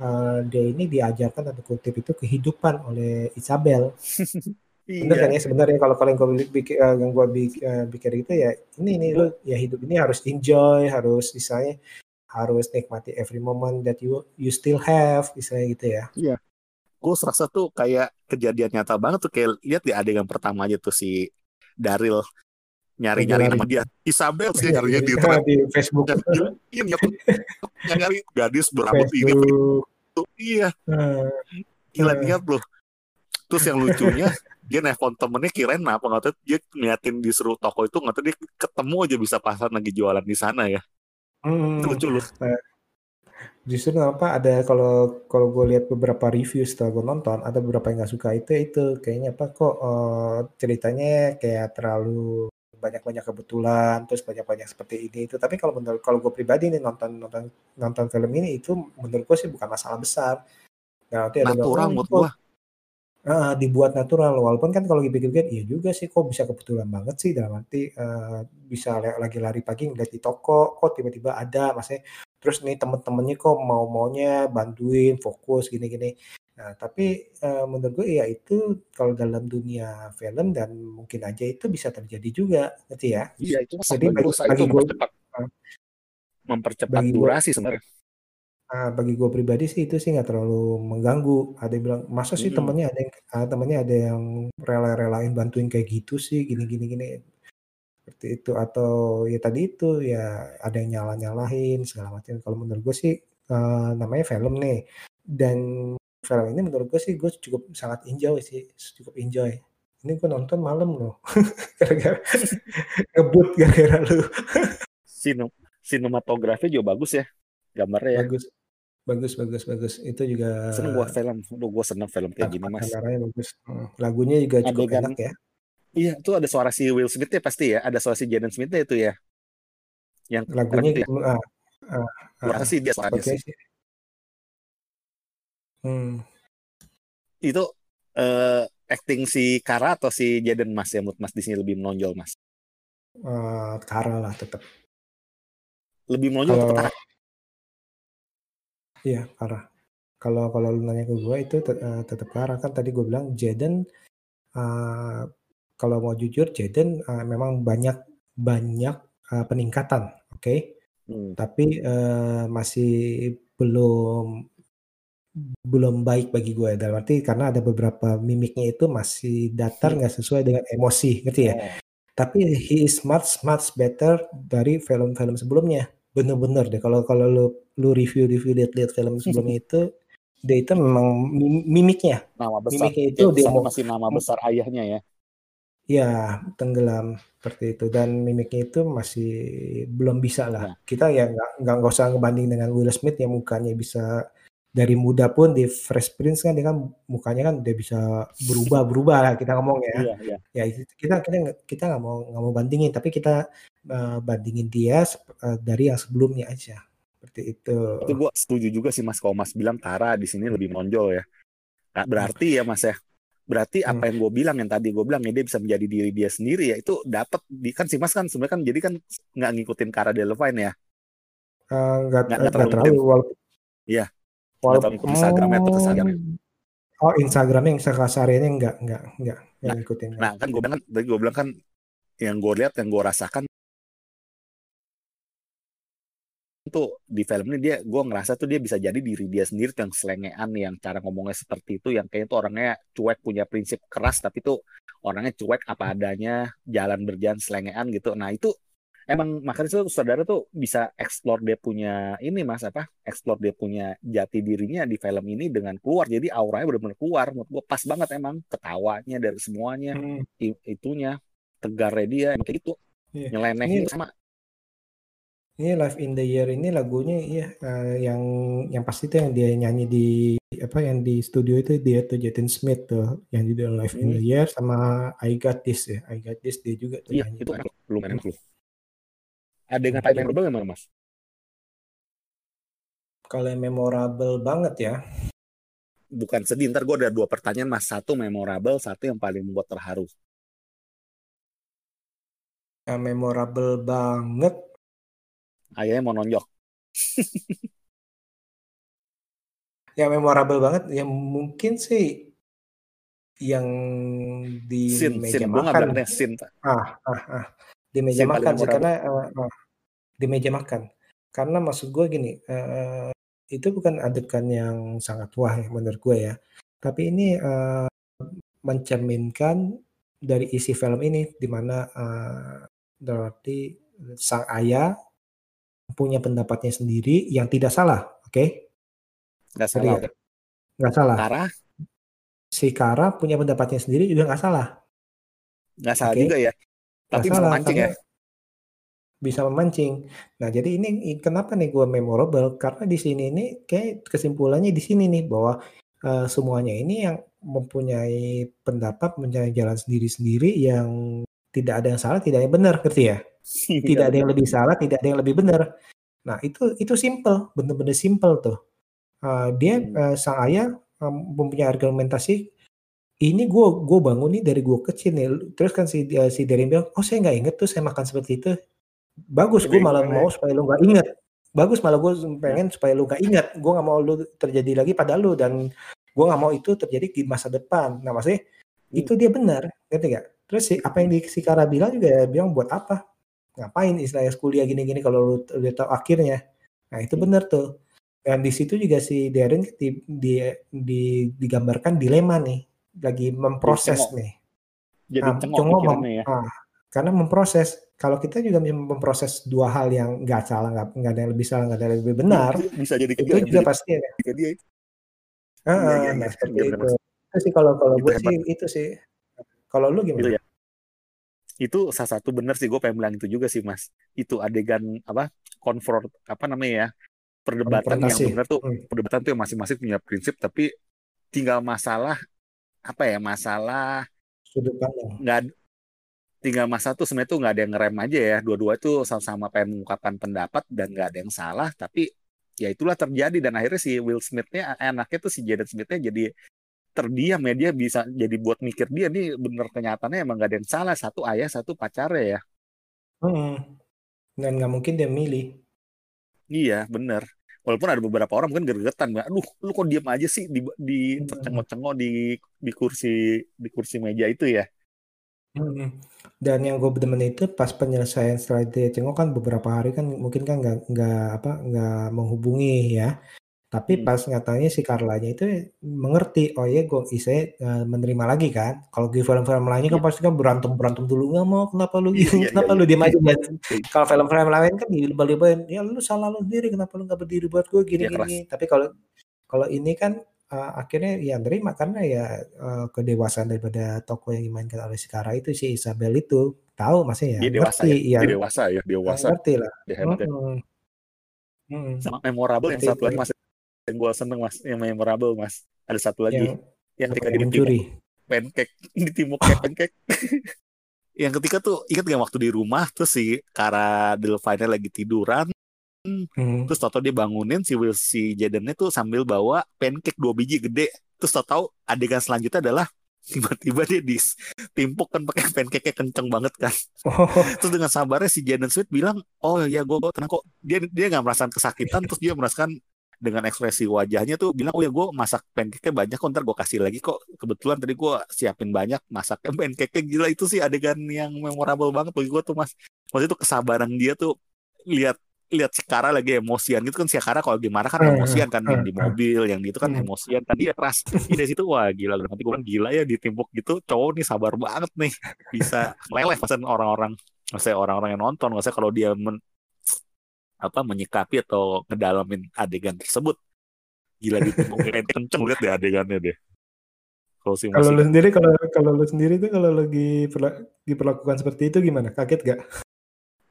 eh, dia ini diajarkan tanda kutip itu kehidupan oleh Isabel. Bener kan iya ya sebenarnya kalau kalau yang gue pikir, eh, yang gue bik- eh, pikir itu ya ini ini lu ya hidup ini harus enjoy harus misalnya harus nikmati every moment that you you still have misalnya gitu ya. iya gue serasa tuh kayak kejadian nyata banget tuh kayak lihat di adegan pertama aja tuh si Daryl nyari-nyari nama Lari-lari dia. Isabel sih ya, nyarinya di, internet di Facebook. Nyari ini apa nyari gadis berambut ini. Itu iya. Eh, gila niat loh. Terus yang lucunya dia nelfon temennya kirain apa nggak tahu dia ngeliatin di seru toko itu nggak tahu dia ketemu aja bisa pasar lagi jualan di sana ya. Itu hmm, lucu loh. Eh, justru apa ada kalau kalau gue lihat beberapa review setelah gue nonton ada beberapa yang nggak suka itu itu. Kayaknya apa kok eh, ceritanya kayak terlalu banyak-banyak kebetulan terus banyak-banyak seperti ini itu. Tapi kalau menurut kalau gue pribadi nih nonton nonton nonton film ini itu menurut gue sih bukan masalah besar. Nah, nanti ada natural kok gua. Ah, dibuat natural. Walaupun kan kalau dipikir-pikir iya juga sih kok bisa kebetulan banget sih dalam arti eh, bisa lagi lari pagi ngeliat di toko kok tiba-tiba ada maksudnya terus nih temen-temennya kok mau maunya bantuin fokus gini-gini nah tapi eh, menurut gue ya itu kalau dalam dunia film dan mungkin aja itu bisa terjadi juga ngerti ya iya itu jadi bagi bagi gue mempercepat mempercepat bagi durasi sebenarnya Ah, bagi gue pribadi sih itu sih nggak terlalu mengganggu. Ada yang bilang, masa sih Mm-mm. temennya ada yang ah, temennya ada yang rela-relain bantuin kayak gitu sih, gini gini gini. Seperti itu atau ya tadi itu ya ada yang nyalah-nyalahin segala macam. Kalau menurut gue sih eh, namanya film nih dan film ini menurut gue sih gue cukup sangat enjoy sih, cukup enjoy. Ini gue nonton malam loh, gara-gara ngebut gara-gara lu. Sino, sinematografi juga bagus ya gambarnya ya Bagus, bagus, bagus, bagus. Itu juga seneng gua film Aduh, gua seneng film kayak gini mas bagus. Hmm, Lagunya juga cukup adegan enak ya. Iya itu ada suara si Will Smith ya pasti ya ada suara si Jaden Smith itu ya Yang lagunya ya? uh, uh, uh, sih dia suaranya okay. sih. Hmm. Itu uh, acting si Kara atau si Jaden Mas menurut Mas di sini lebih menonjol Mas? Uh, Kara lah tetap. Lebih menonjol Kalo... Kara? Iya Kara. Kalau kalau lu nanya ke gue itu uh, tetap Kara kan tadi gue bilang Jaden uh, kalau mau jujur Jaden uh, memang banyak banyak uh, peningkatan, oke? Okay? Hmm. Tapi uh, masih belum belum baik bagi gue dalam arti karena ada beberapa mimiknya itu masih datar hmm. nggak hmm. sesuai dengan emosi ngerti ya oh. tapi he is much much better dari film-film sebelumnya bener-bener deh kalau kalau lu lu review review lihat-lihat film sebelumnya itu dia itu memang mimiknya nama besar mimiknya itu dia masih nama besar ayahnya ya Ya, tenggelam seperti itu dan mimiknya itu masih belum bisa lah. Ya. Kita ya nggak nggak usah ngebanding dengan Will Smith yang mukanya bisa dari muda pun di Fresh Prince kan dia kan mukanya kan udah bisa berubah berubah lah kita ngomong ya. Iya, iya. Ya kita kita kita nggak mau nggak mau bandingin tapi kita uh, bandingin dia uh, dari yang sebelumnya aja seperti itu. Itu gue setuju juga sih Mas kalau Mas bilang Tara di sini lebih menonjol ya. Nah, berarti ya Mas ya. Berarti hmm. apa yang gue bilang yang tadi gue bilang ya dia bisa menjadi diri dia sendiri ya itu dapat di kan si Mas kan sebenarnya kan jadi kan nggak ngikutin Cara Delevingne ya. Uh, nggak, nggak, terlalu, terlalu Iya, Walaupun ikut Instagramnya atau Instagramnya. Oh Instagramnya yang sekasarnya enggak enggak enggak yang nah, ikutin. Nah kan gue bilang kan tadi gue bilang kan yang gue lihat yang gue rasakan tuh di film ini dia gue ngerasa tuh dia bisa jadi diri dia sendiri yang selengean yang cara ngomongnya seperti itu yang kayaknya tuh orangnya cuek punya prinsip keras tapi tuh orangnya cuek apa adanya jalan berjalan selengean gitu nah itu emang makanya tuh saudara tuh bisa explore dia punya ini mas apa explore dia punya jati dirinya di film ini dengan keluar jadi auranya benar-benar keluar menurut gue pas banget emang ketawanya dari semuanya hmm. itunya tegarnya dia kayak gitu yeah. nyeleneh sama ini Live in the Year ini lagunya iya uh, yang yang pasti tuh yang dia nyanyi di apa yang di studio itu dia tuh Jaden Smith tuh yang di Live hmm. in the Year sama I Got This ya I Got This dia juga tuh iya, nyanyi. itu enak belum enak lu ada yang yang memorable mana mas? Kalau yang memorable banget ya. Bukan sedih, ntar gue ada dua pertanyaan mas. Satu memorable, satu yang paling membuat terharu. Yang memorable banget. Ayahnya mau nonjok. yang memorable banget, yang mungkin sih yang di sin, meja sin. makan. sin. Ah, ah, ah di meja makan sih karena uh, uh, di meja makan karena maksud gue gini uh, itu bukan adegan yang sangat wah ya menurut gue ya tapi ini uh, mencerminkan dari isi film ini di mana uh, berarti sang ayah punya pendapatnya sendiri yang tidak salah oke okay? nggak salah nggak salah Kara si Kara punya pendapatnya sendiri juga nggak salah nggak salah okay? juga ya tapi bisa memancing ya. Bisa memancing. Nah, jadi ini kenapa nih gue memorable? Karena di sini ini kayak kesimpulannya di sini nih bahwa uh, semuanya ini yang mempunyai pendapat, mempunyai jalan sendiri-sendiri yang tidak ada yang salah, tidak ada yang benar, ngerti ya? Tidak ada yang lebih salah, tidak ada yang lebih benar. Nah, itu itu simple, bener-bener simple tuh. Uh, dia uh, sang ayah um, mempunyai argumentasi ini gue gue bangun nih dari gue kecil nih. Terus kan si uh, si Derin bilang oh saya nggak inget tuh saya makan seperti itu. Bagus gue malah mau supaya lu nggak inget bagus malah gue pengen supaya lu nggak inget gue nggak mau lu terjadi lagi pada lu dan gue nggak mau itu terjadi di masa depan. Nah maksudnya hmm. itu dia benar ngerti gak terus sih apa yang di si Kara bilang juga ya, bilang buat apa ngapain istilahnya kuliah gini-gini kalau lu udah tahu akhirnya nah itu hmm. benar tuh dan di situ juga si Darren di, di, di, digambarkan dilema nih lagi memproses jadi nih. Jadi nah, cengok mem ya. Ah, karena memproses. Kalau kita juga memproses dua hal yang nggak salah, nggak nggak ada yang lebih salah, nggak ada yang lebih benar. Bisa jadi itu juga jadi, pasti ya. Dia. Ah, iya, iya, nah, iya, seperti iya, itu. Itu sih kalau kalau gue sih itu sih. Kalau lu gimana? Itu, ya. Itu salah satu benar sih gue pengen bilang itu juga sih mas. Itu adegan apa konfront apa namanya ya perdebatan yang benar tuh hmm. perdebatan tuh yang masing-masing punya prinsip tapi tinggal masalah apa ya masalah sudut pandang nggak tinggal masa tuh sebenarnya tuh nggak ada yang ngerem aja ya dua-dua tuh sama-sama pengen mengungkapkan pendapat dan nggak ada yang salah tapi ya itulah terjadi dan akhirnya si Will Smith-nya anaknya tuh si Jaden Smith-nya jadi terdiam ya dia bisa jadi buat mikir dia nih bener kenyataannya emang gak ada yang salah satu ayah satu pacarnya ya hmm. dan nggak mungkin dia milih iya bener walaupun ada beberapa orang mungkin gergetan aduh lu kok diam aja sih di di tercengok-cengok di di kursi di kursi meja itu ya Hmm. Dan yang gue demen itu pas penyelesaian setelah dia cengok kan beberapa hari kan mungkin kan nggak nggak apa nggak menghubungi ya. Tapi Hmm. pas nyatanya si Carlanya itu mengerti, oh iya gue saya eh, menerima lagi kan. Kalau di film-film lainnya kan Iya. pasti kan berantem berantem dulu nggak mau kenapa lu Iya, iya, kenapa lu diem aja. Kalau film-film lain kan dilebah-lebahin, ya lu salah lu sendiri kenapa lu nggak berdiri buat gue gini Iya, keras. gini. Tapi kalau kalau ini kan eh, akhirnya ya nerima karena ya eh, kedewasaan daripada tokoh yang dimainkan oleh si Kara itu si Isabel itu tahu maksudnya ya dia dewasa ngerti ya ya, dia dewasa ya dewasa ngerti lah. dia hebat ya Mm-mm. Mm-mm. sama memorable yang satu lagi itu. Yang gue seneng mas. Yang memorable mas. Ada satu lagi. Yang yang ketika dia mencuri. pancake. Ditimuk kayak pancake. Yang ketika tuh ingat gak waktu di rumah terus si Cara Delphine lagi tiduran Hmm. terus tau dia bangunin si Will si Jadennya tuh sambil bawa pancake dua biji gede. Terus tau tahu adegan selanjutnya adalah tiba-tiba dia ditimpuk kan pakai pancake kenceng banget kan. Oh, terus dengan sabarnya si Jaden Smith bilang oh ya gue tenang kok. Dia dia nggak merasakan kesakitan terus dia merasakan dengan ekspresi wajahnya tuh bilang oh ya gue masak pancake banyak kok ntar gue kasih lagi kok. Kebetulan tadi gue siapin banyak masaknya pancake gila itu sih adegan yang memorable banget bagi gue tuh mas. Maksudnya tuh kesabaran dia tuh lihat lihat si Kara lagi emosian gitu kan. Si Kara kalau gimana kan Hmm, emosian kan yang di hmm, mobil yang di itu kan emosian. Kan dia keras. Ih, dari situ wah gila. Nanti gue bilang gila ya ditimpuk gitu cowok nih sabar banget nih. Bisa meleleh maksudnya orang-orang. Maksudnya orang-orang yang nonton. Maksudnya kalau dia men, apa menyikapi atau ngedalamin adegan tersebut. Gila kayak kenceng lihat deh adegannya deh. Kalau si kalau lu sendiri kalau kalau lu sendiri tuh kalau lagi perla- diperlakukan seperti itu gimana? Kaget gak?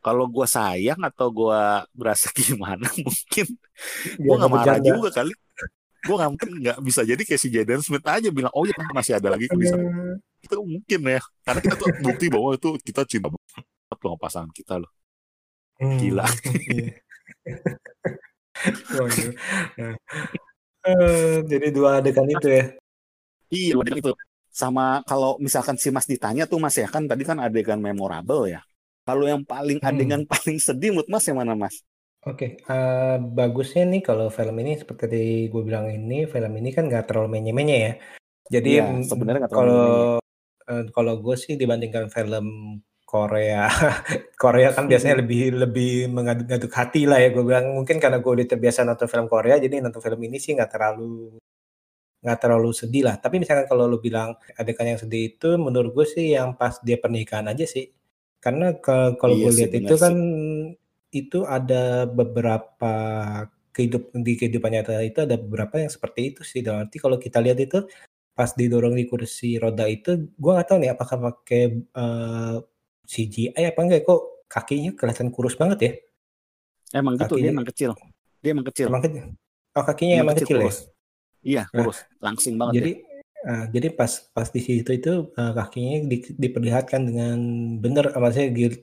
kalau gue sayang atau gue berasa gimana? Mungkin gue Biar nggak marah bercanda. juga kali. Gue nggak mungkin nggak bisa jadi kayak si Jaden Smith aja bilang oh ya masih ada lagi bisa Aduh. itu mungkin ya. Karena kita tuh bukti bahwa itu kita cinta banget loh sama pasangan kita loh Hmm, Gila. iya. Oh, iya. Nah, eh, jadi dua adegan itu ya. iya bener itu sama kalau misalkan si Mas ditanya tuh Mas ya kan tadi kan adegan memorable ya kalau yang paling Hmm. adegan paling sedih menurut Mas yang mana Mas Oke, eh, bagusnya nih kalau film ini seperti tadi gue bilang ini, film ini kan nggak terlalu menye-menye ya. Jadi mm, sebenarnya kalau eh, kalau gue sih dibandingkan film Korea, Korea kan biasanya lebih lebih mengaduk-aduk hati lah ya. Gue bilang mungkin karena gue udah terbiasa nonton film Korea, jadi nonton film ini sih nggak terlalu nggak terlalu sedih lah. Tapi misalkan kalau lu bilang adegan yang sedih itu, menurut gue sih yang pas dia pernikahan aja sih. Karena ke- kalau Iya gue lihat itu kan sih. itu ada beberapa kehidup di kehidupan nyata itu ada beberapa yang seperti itu sih. Dalam arti kalau kita lihat itu pas didorong di kursi roda itu, gue nggak tahu nih apakah pakai eh, CGI apa enggak kok kakinya kelihatan kurus banget ya. emang gitu dia Kakinya emang kecil dia emang kecil emang kecil. Oh kakinya emang emang kecil kecil ya. kurus iya Nah, kurus langsing banget Jadi ya ah, jadi pas pas di situ itu eh, kakinya di- diperlihatkan dengan benar, eh, maksudnya di-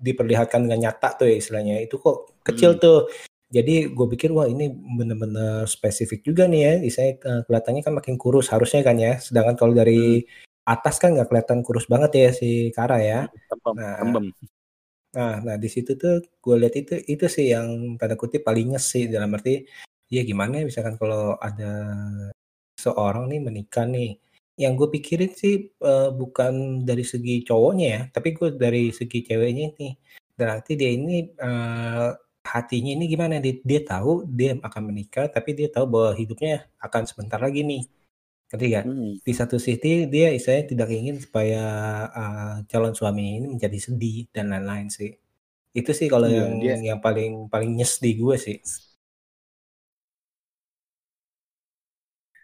diperlihatkan dengan nyata tuh ya istilahnya. Itu kok kecil Hmm. tuh. Jadi gue pikir wah ini bener-bener spesifik juga nih ya. Istilahnya eh, kelihatannya kan makin kurus harusnya kan ya. Sedangkan kalau Hmm. Atas kan nggak kelihatan kurus banget ya si Kara ya. tembem Nah, tembem. Nah, nah di situ tuh gue lihat itu itu sih yang tanda kutip paling nyes sih dalam arti ya gimana ya misalkan kalau ada seorang nih menikah nih. Yang gue pikirin sih eh, bukan dari segi cowoknya ya tapi gue dari segi ceweknya nih. Berarti dia ini eh, hatinya ini gimana? Dia, dia tahu dia akan menikah tapi dia tahu bahwa hidupnya akan sebentar lagi nih ngerti gak? Hmm. di satu sisi dia istilahnya tidak ingin supaya uh, calon suami ini menjadi sedih dan lain-lain sih. Itu sih kalau Iya, yang dia yang paling paling nyes di gue sih.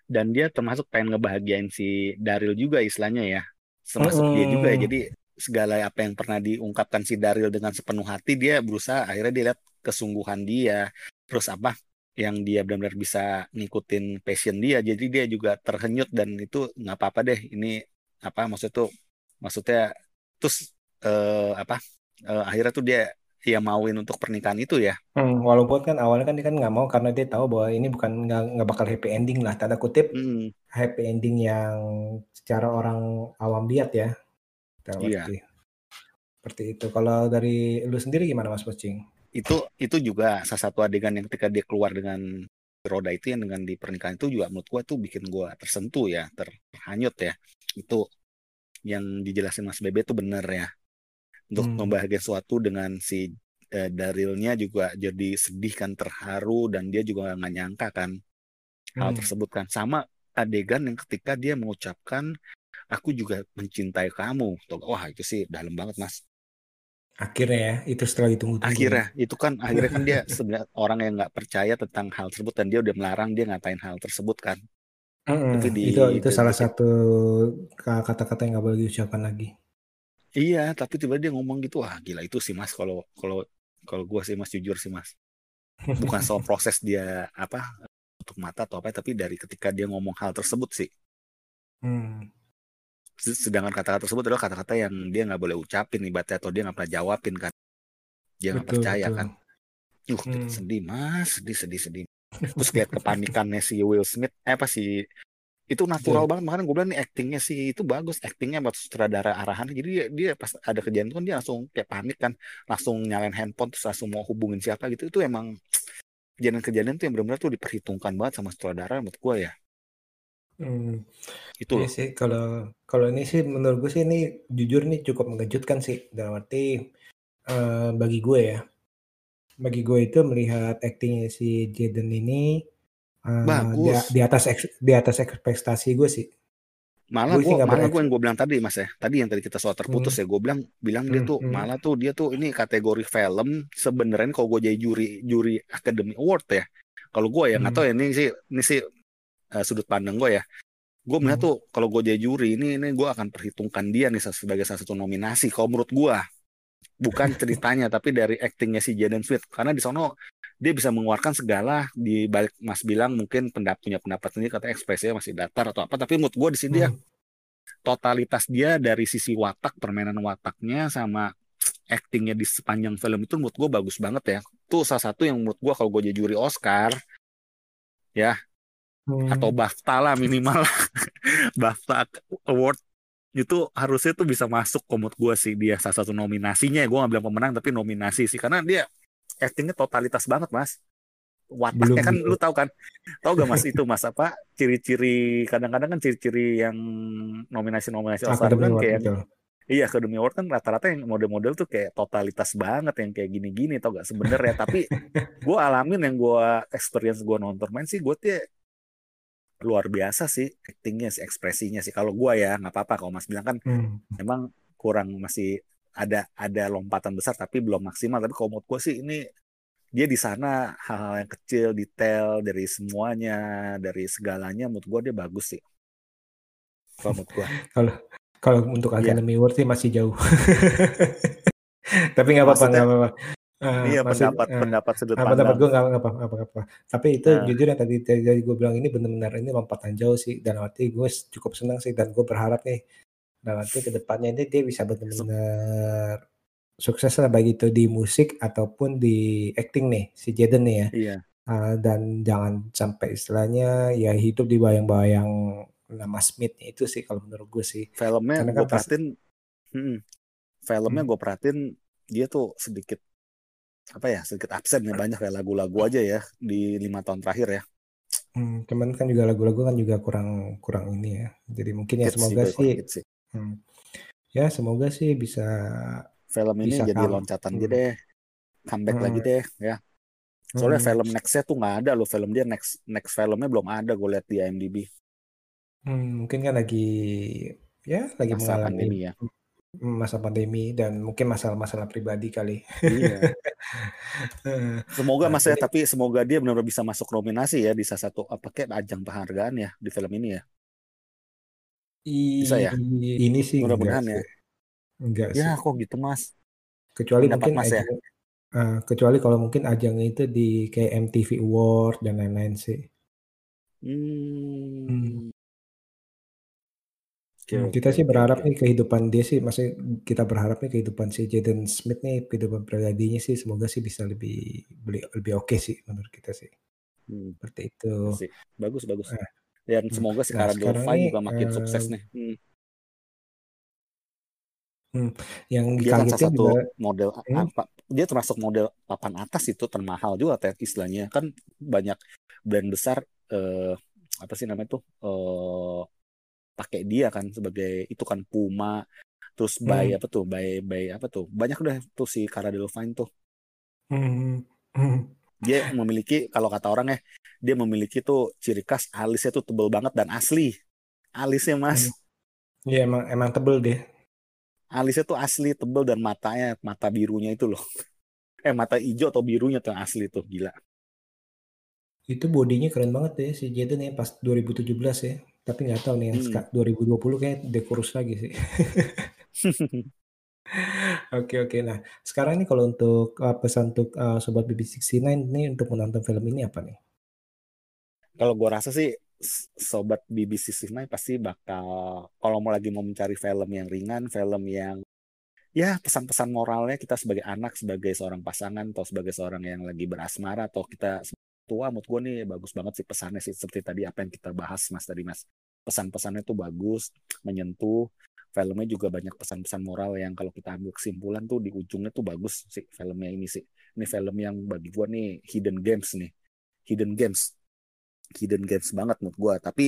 dan dia termasuk pengen ngebahagiain si Daryl juga istilahnya ya termasuk dia juga ya jadi segala apa yang pernah diungkapkan si Daryl dengan sepenuh hati dia berusaha akhirnya dia lihat kesungguhan dia terus apa yang dia benar-benar bisa ngikutin passion dia jadi dia juga terhenyut dan itu nggak apa-apa deh ini apa maksud tuh maksudnya terus uh, apa uh, akhirnya tuh dia ya mauin untuk pernikahan itu ya. Hmm, walaupun kan awalnya kan dia kan nggak mau karena dia tahu bahwa ini bukan nggak nggak bakal happy ending lah tanda kutip hmm. happy ending yang secara orang awam lihat ya. Iya. Seperti itu. Kalau dari lu sendiri gimana Mas Pocing? Itu itu juga salah satu adegan yang ketika dia keluar dengan roda itu yang dengan di pernikahan itu juga menurut gua tuh bikin gua tersentuh ya, terhanyut ya. Itu yang dijelasin Mas Bebe itu bener ya untuk hmm. membahagiakan suatu dengan si eh, Darilnya juga jadi sedih kan terharu dan dia juga nggak nyangka kan hmm. hal tersebut kan sama adegan yang ketika dia mengucapkan aku juga mencintai kamu wah itu sih dalam banget mas akhirnya ya itu setelah ditunggu-tunggu akhirnya itu kan akhirnya kan dia sebenarnya orang yang nggak percaya tentang hal tersebut dan dia udah melarang dia ngatain hal tersebut kan mm -hmm. itu di, itu itu salah satu kata-kata yang nggak boleh diucapkan lagi Iya, tapi tiba dia ngomong gitu, wah gila itu sih mas. Kalau kalau kalau gue sih mas jujur sih mas. Bukan soal proses dia apa untuk mata atau apa, tapi dari ketika dia ngomong hal tersebut sih. Hmm. Sedangkan kata-kata tersebut adalah kata-kata yang dia nggak boleh ucapin ibaratnya atau dia nggak pernah jawabin kan. Dia nggak percaya betul. kan. Uh, hmm. sedih mas, sedih, sedih, sedih. Terus lihat kepanikannya si Will Smith, eh apa si itu natural yeah. banget makanya gue bilang nih actingnya sih itu bagus actingnya buat sutradara arahan jadi dia, dia pas ada kejadian itu kan dia langsung kayak panik kan langsung nyalain handphone terus langsung mau hubungin siapa gitu itu emang kejadian-kejadian itu yang benar-benar tuh diperhitungkan banget sama sutradara menurut gue ya Hmm. Itu iya sih kalau kalau ini sih menurut gue sih ini jujur nih cukup mengejutkan sih dalam arti uh, bagi gue ya bagi gue itu melihat actingnya si Jaden ini Bagus. Di, di atas di atas ekspektasi gue sih. Malah gue malah gue yang gue bilang tadi mas ya, tadi yang tadi kita soal terputus hmm. ya, gue bilang bilang hmm, dia tuh hmm. malah tuh dia tuh ini kategori film sebenarnya kalau gue jadi juri juri Academy Award ya. Kalau gue ya nggak hmm. tahu ya ini sih ini sih uh, sudut pandang gue ya. Gue melihat hmm. tuh kalau gue jadi juri ini ini gue akan perhitungkan dia nih sebagai salah satu nominasi. Kalau menurut gue bukan ceritanya tapi dari aktingnya si Jaden Smith karena di sono dia bisa mengeluarkan segala di balik Mas bilang mungkin pendapat punya pendapat sendiri kata ekspresinya masih datar atau apa tapi menurut gue di sini hmm. dia totalitas dia dari sisi watak permainan wataknya sama actingnya di sepanjang film itu menurut gue bagus banget ya itu salah satu yang menurut gue kalau gue jadi juri Oscar ya hmm. atau BAFTA lah minimal. BAFTA Award itu harusnya tuh bisa masuk komod gue sih. Dia salah satu nominasinya. Ya gue nggak bilang pemenang tapi nominasi sih. Karena dia actingnya totalitas banget mas. Wataknya kan lu tahu kan? Tahu gak mas itu mas apa? Ciri-ciri kadang-kadang kan ciri-ciri yang nominasi-nominasi Oscar kan kayak itu. iya Academy Award kan rata-rata yang model-model tuh kayak totalitas banget yang kayak gini-gini tau gak sebenernya tapi gue alamin yang gue experience gue nonton main sih gue tuh luar biasa sih actingnya sih ekspresinya sih kalau gue ya nggak apa-apa kalau mas bilang kan hmm. emang kurang masih ada ada lompatan besar tapi belum maksimal tapi kalau menurut gue sih ini dia di sana hal-hal yang kecil detail dari semuanya dari segalanya menurut gue dia bagus sih kalau menurut gue kalau kalau untuk. Academy yeah. Award sih masih jauh tapi nggak apa-apa nggak apa-apa Uh, iya maksud, pendapat uh, pendapat sudut pandang. Pendapat gue nggak apa apa apa. Tapi itu uh. jujur yang tadi tadi gue bilang ini benar-benar ini lompatan jauh sih dan arti gue cukup senang sih dan gue berharap nih nanti ke depannya ini dia bisa benar-benar sukses lah baik itu di musik ataupun di acting nih si Jaden nih ya. Iya. Uh, dan jangan sampai istilahnya ya hidup di bayang-bayang nama Smith itu sih kalau menurut gue sih. Filmnya gue kan perhatiin, hmm, filmnya hmm. gue perhatiin dia tuh sedikit apa ya sedikit absen ya banyak kayak lagu-lagu aja ya di lima tahun terakhir ya. Hmm, cuman kan juga lagu-lagu kan juga kurang kurang ini ya. Jadi mungkin ya semoga sih, sih Hmm. Ya semoga sih bisa film ini bisa jadi loncatan hmm. deh, comeback hmm. lagi deh ya. Soalnya hmm. film nextnya tuh nggak ada loh film dia next next filmnya belum ada gue lihat di IMDb. Hmm, mungkin kan lagi ya lagi masa mengalami pandemi ya. Masa pandemi dan mungkin masalah-masalah pribadi kali. Iya. semoga nah, mas ya, tapi semoga dia benar-benar bisa masuk nominasi ya di salah satu apa kayak ajang penghargaan ya di film ini ya. Bisa ya? Ini sih mudah-mudahan ya. Enggak ya, sih. kok gitu Mas. Kecuali Pendapat mungkin Mas ya. Uh, kecuali kalau mungkin ajangnya itu di kayak MTV Award dan lain-lain sih. Hmm. hmm. Hmm, kita sih berharap nih kehidupan dia sih, masih kita berharap nih kehidupan si Jaden Smith nih, kehidupan pribadinya sih semoga sih bisa lebih lebih oke okay sih menurut kita sih. Hmm. Seperti itu. Bagus bagus. Nah, Dan hmm. semoga nah, sekarang Dolphy juga makin uh, sukses nih. Hmm. Hmm, yang dia kan salah satu juga, model hmm? apa dia termasuk model papan atas itu termahal juga teh istilahnya kan banyak brand besar eh, apa sih namanya tuh eh, pakai dia kan sebagai itu kan Puma terus by hmm. apa tuh by by apa tuh banyak udah tuh si Cara Delevingne tuh hmm. Hmm. dia memiliki kalau kata orang ya dia memiliki tuh ciri khas alisnya tuh tebel banget dan asli alisnya mas hmm. Iya emang emang tebel deh alisnya tuh asli tebel dan matanya mata birunya itu loh eh mata hijau atau birunya tuh asli tuh gila itu bodinya keren banget deh si Jaden ya pas 2017 ya tapi nggak tahu nih yang hmm. 2020 kayak dekurus lagi sih. Oke oke. Nah sekarang ini kalau untuk uh, pesan untuk uh, sobat BB69 ini untuk menonton film ini apa nih? Kalau gue rasa sih sobat BB69 pasti bakal kalau mau lagi mau mencari film yang ringan, film yang ya pesan-pesan moralnya kita sebagai anak, sebagai seorang pasangan atau sebagai seorang yang lagi berasmara atau kita tua mood gue nih bagus banget sih pesannya sih seperti tadi apa yang kita bahas mas tadi mas. Pesan-pesannya tuh bagus menyentuh filmnya juga banyak pesan-pesan moral yang kalau kita ambil kesimpulan tuh di ujungnya tuh bagus sih filmnya ini sih. Ini film yang bagi gue nih hidden games nih. Hidden games. Hidden games banget mood gue tapi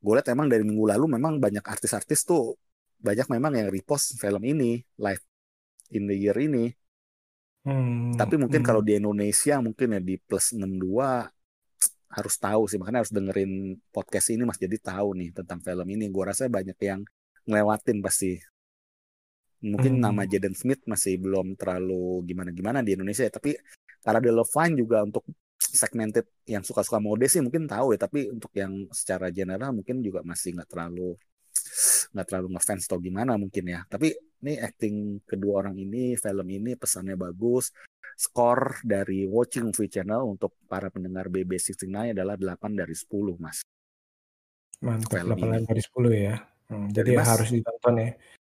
gue lihat emang dari minggu lalu memang banyak artis-artis tuh banyak memang yang repost film ini live in the year ini Hmm, Tapi mungkin hmm. kalau di Indonesia mungkin ya di plus 62 harus tahu sih makanya harus dengerin podcast ini Mas jadi tahu nih tentang film ini. Gua rasa banyak yang ngelewatin pasti. Mungkin hmm. nama Jaden Smith masih belum terlalu gimana-gimana di Indonesia ya, tapi karena The Love Fine juga untuk segmented yang suka-suka mode sih mungkin tahu ya, tapi untuk yang secara general mungkin juga masih nggak terlalu nggak terlalu ngefans atau gimana mungkin ya. Tapi ini acting kedua orang ini, film ini pesannya bagus. Skor dari Watching Movie Channel untuk para pendengar BB69 adalah 8 dari 10, Mas. Mantap, film 8 ini. dari 10 ya. Hmm, jadi, mas, harus ditonton ya.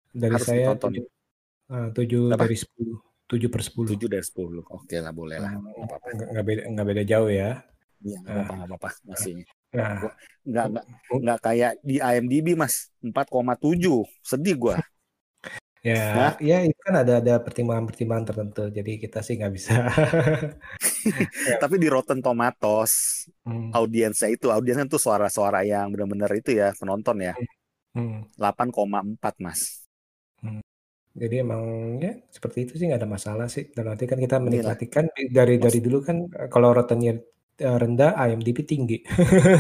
Dari harus saya ditonton. 7, uh, 7 dari 10. 7 per 10. 7 dari 10. Oke lah, boleh lah. Hmm, nggak beda, nggak beda jauh ya. Iya, nggak apa-apa, apa-apa. Masih. Nah, nggak, nggak, nggak kayak di IMDb, Mas. 4,7. Sedih gua. Ya, Hah? ya itu kan ada ada pertimbangan-pertimbangan tertentu. Jadi kita sih nggak bisa. Tapi di Rotten Tomatoes hmm. audiensnya itu audiensnya tuh suara-suara yang benar-benar itu ya penonton ya. Hmm. 8,4 mas. Hmm. Jadi emang ya seperti itu sih nggak ada masalah sih. Dan nanti kan kita menikmati kan dari mas. dari dulu kan kalau Rottennya eh, rendah, IMDb tinggi.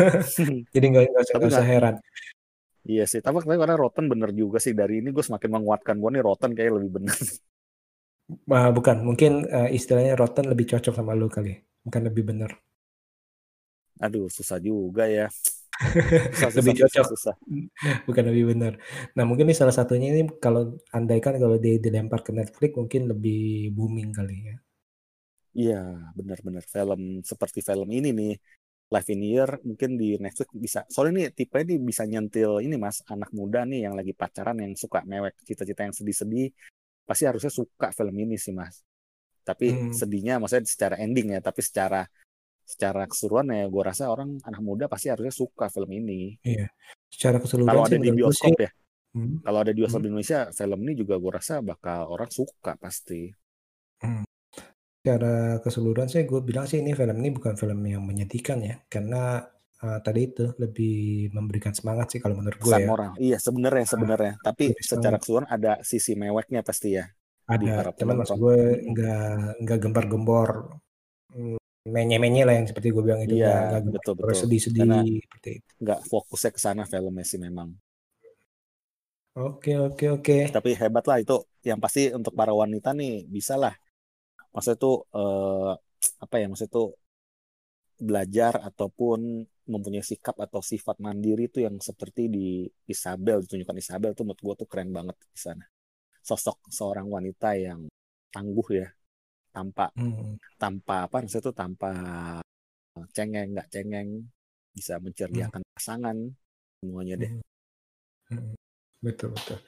Jadi nggak usah heran. Iya sih, tapi karena Rotten bener juga sih dari ini gue semakin menguatkan gue nih Rotten kayak lebih bener. Uh, bukan, mungkin uh, istilahnya Rotten lebih cocok sama lu kali, bukan lebih bener. Aduh, susah juga ya. Susah, lebih susah, cocok, susah, bukan lebih benar. Nah mungkin ini salah satunya ini kalau andaikan kalau dia dilempar ke Netflix mungkin lebih booming kali ya. Iya, benar-benar film seperti film ini nih live in year mungkin di Netflix bisa soalnya ini tipe ini bisa nyentil ini mas anak muda nih yang lagi pacaran yang suka mewek cita-cita yang sedih-sedih pasti harusnya suka film ini sih mas tapi hmm. sedihnya maksudnya secara ending ya tapi secara secara keseluruhan ya gue rasa orang anak muda pasti harusnya suka film ini iya secara keseluruhan kalau ada di bioskop sih. ya hmm. kalau ada di bioskop hmm. Indonesia film ini juga gue rasa bakal orang suka pasti hmm secara keseluruhan sih gue bilang sih ini film ini bukan film yang menyedihkan ya, karena, uh, tadi itu lebih memberikan semangat sih kalau menurut gue ya. moral. Iya sebenarnya ah, sebenarnya, tapi secara keseluruhan ada sisi meweknya pasti ya, Ada, cuman maksud gue nggak nggak gempar-gembor, mmm, menye-menye lah yang seperti gue bilang itu, Iya, nggak betul betul. sedih-sedih seperti itu. nggak fokusnya ke sana filmnya sih memang. Oke oke oke. Tapi hebat lah itu, yang pasti untuk para wanita nih bisa lah maksudnya tuh eh, apa ya maksudnya tuh belajar ataupun mempunyai sikap atau sifat mandiri itu yang seperti di Isabel ditunjukkan Isabel tuh menurut gue tuh keren banget di sana sosok seorang wanita yang tangguh ya tanpa hmm. tanpa apa maksudnya tuh tanpa cengeng nggak cengeng bisa menceriakan hmm. pasangan semuanya deh hmm. Hmm. Betul betul.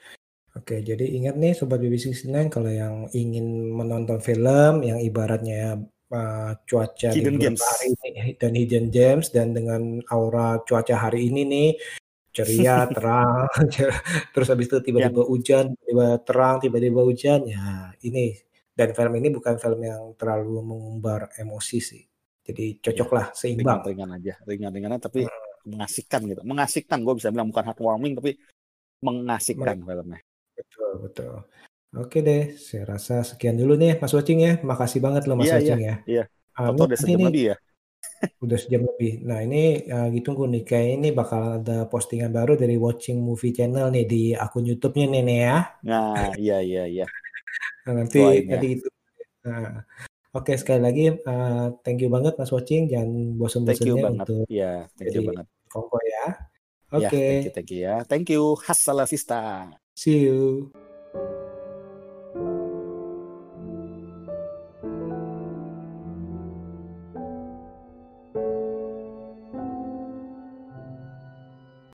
Oke, jadi ingat nih sobat BBC69 kalau yang ingin menonton film yang ibaratnya uh, cuaca Hidden di hari ini dan hidden gems dan dengan aura cuaca hari ini nih ceria, terang, terus habis itu tiba-tiba hujan, tiba-tiba terang, tiba-tiba hujan, ya ini dan film ini bukan film yang terlalu mengumbar emosi sih. Jadi cocoklah ya, seimbang. Ringan-ringan aja, ringan-ringan tapi hmm. mengasihkan gitu. Mengasihkan gue bisa bilang bukan heartwarming tapi mengasihkan Men filmnya. Betul, betul. Oke deh, saya rasa sekian dulu nih Mas Wacing ya. Makasih banget loh Mas iya, Wacing iya, ya. Iya. Uh, udah sejam ini, lebih ya. udah sejam lebih. Nah ini uh, gitu nih kayak ini bakal ada postingan baru dari Watching Movie Channel nih di akun YouTube-nya nih, nih ya. Nah, iya iya iya. Nah, nanti Doain, nanti itu. Nah, Oke sekali lagi uh, thank you banget Mas Watching jangan bosan-bosannya untuk ya, thank you banget. Kongko ya. Oke. Okay. Ya, thank you, thank you. Hasta la vista. See you.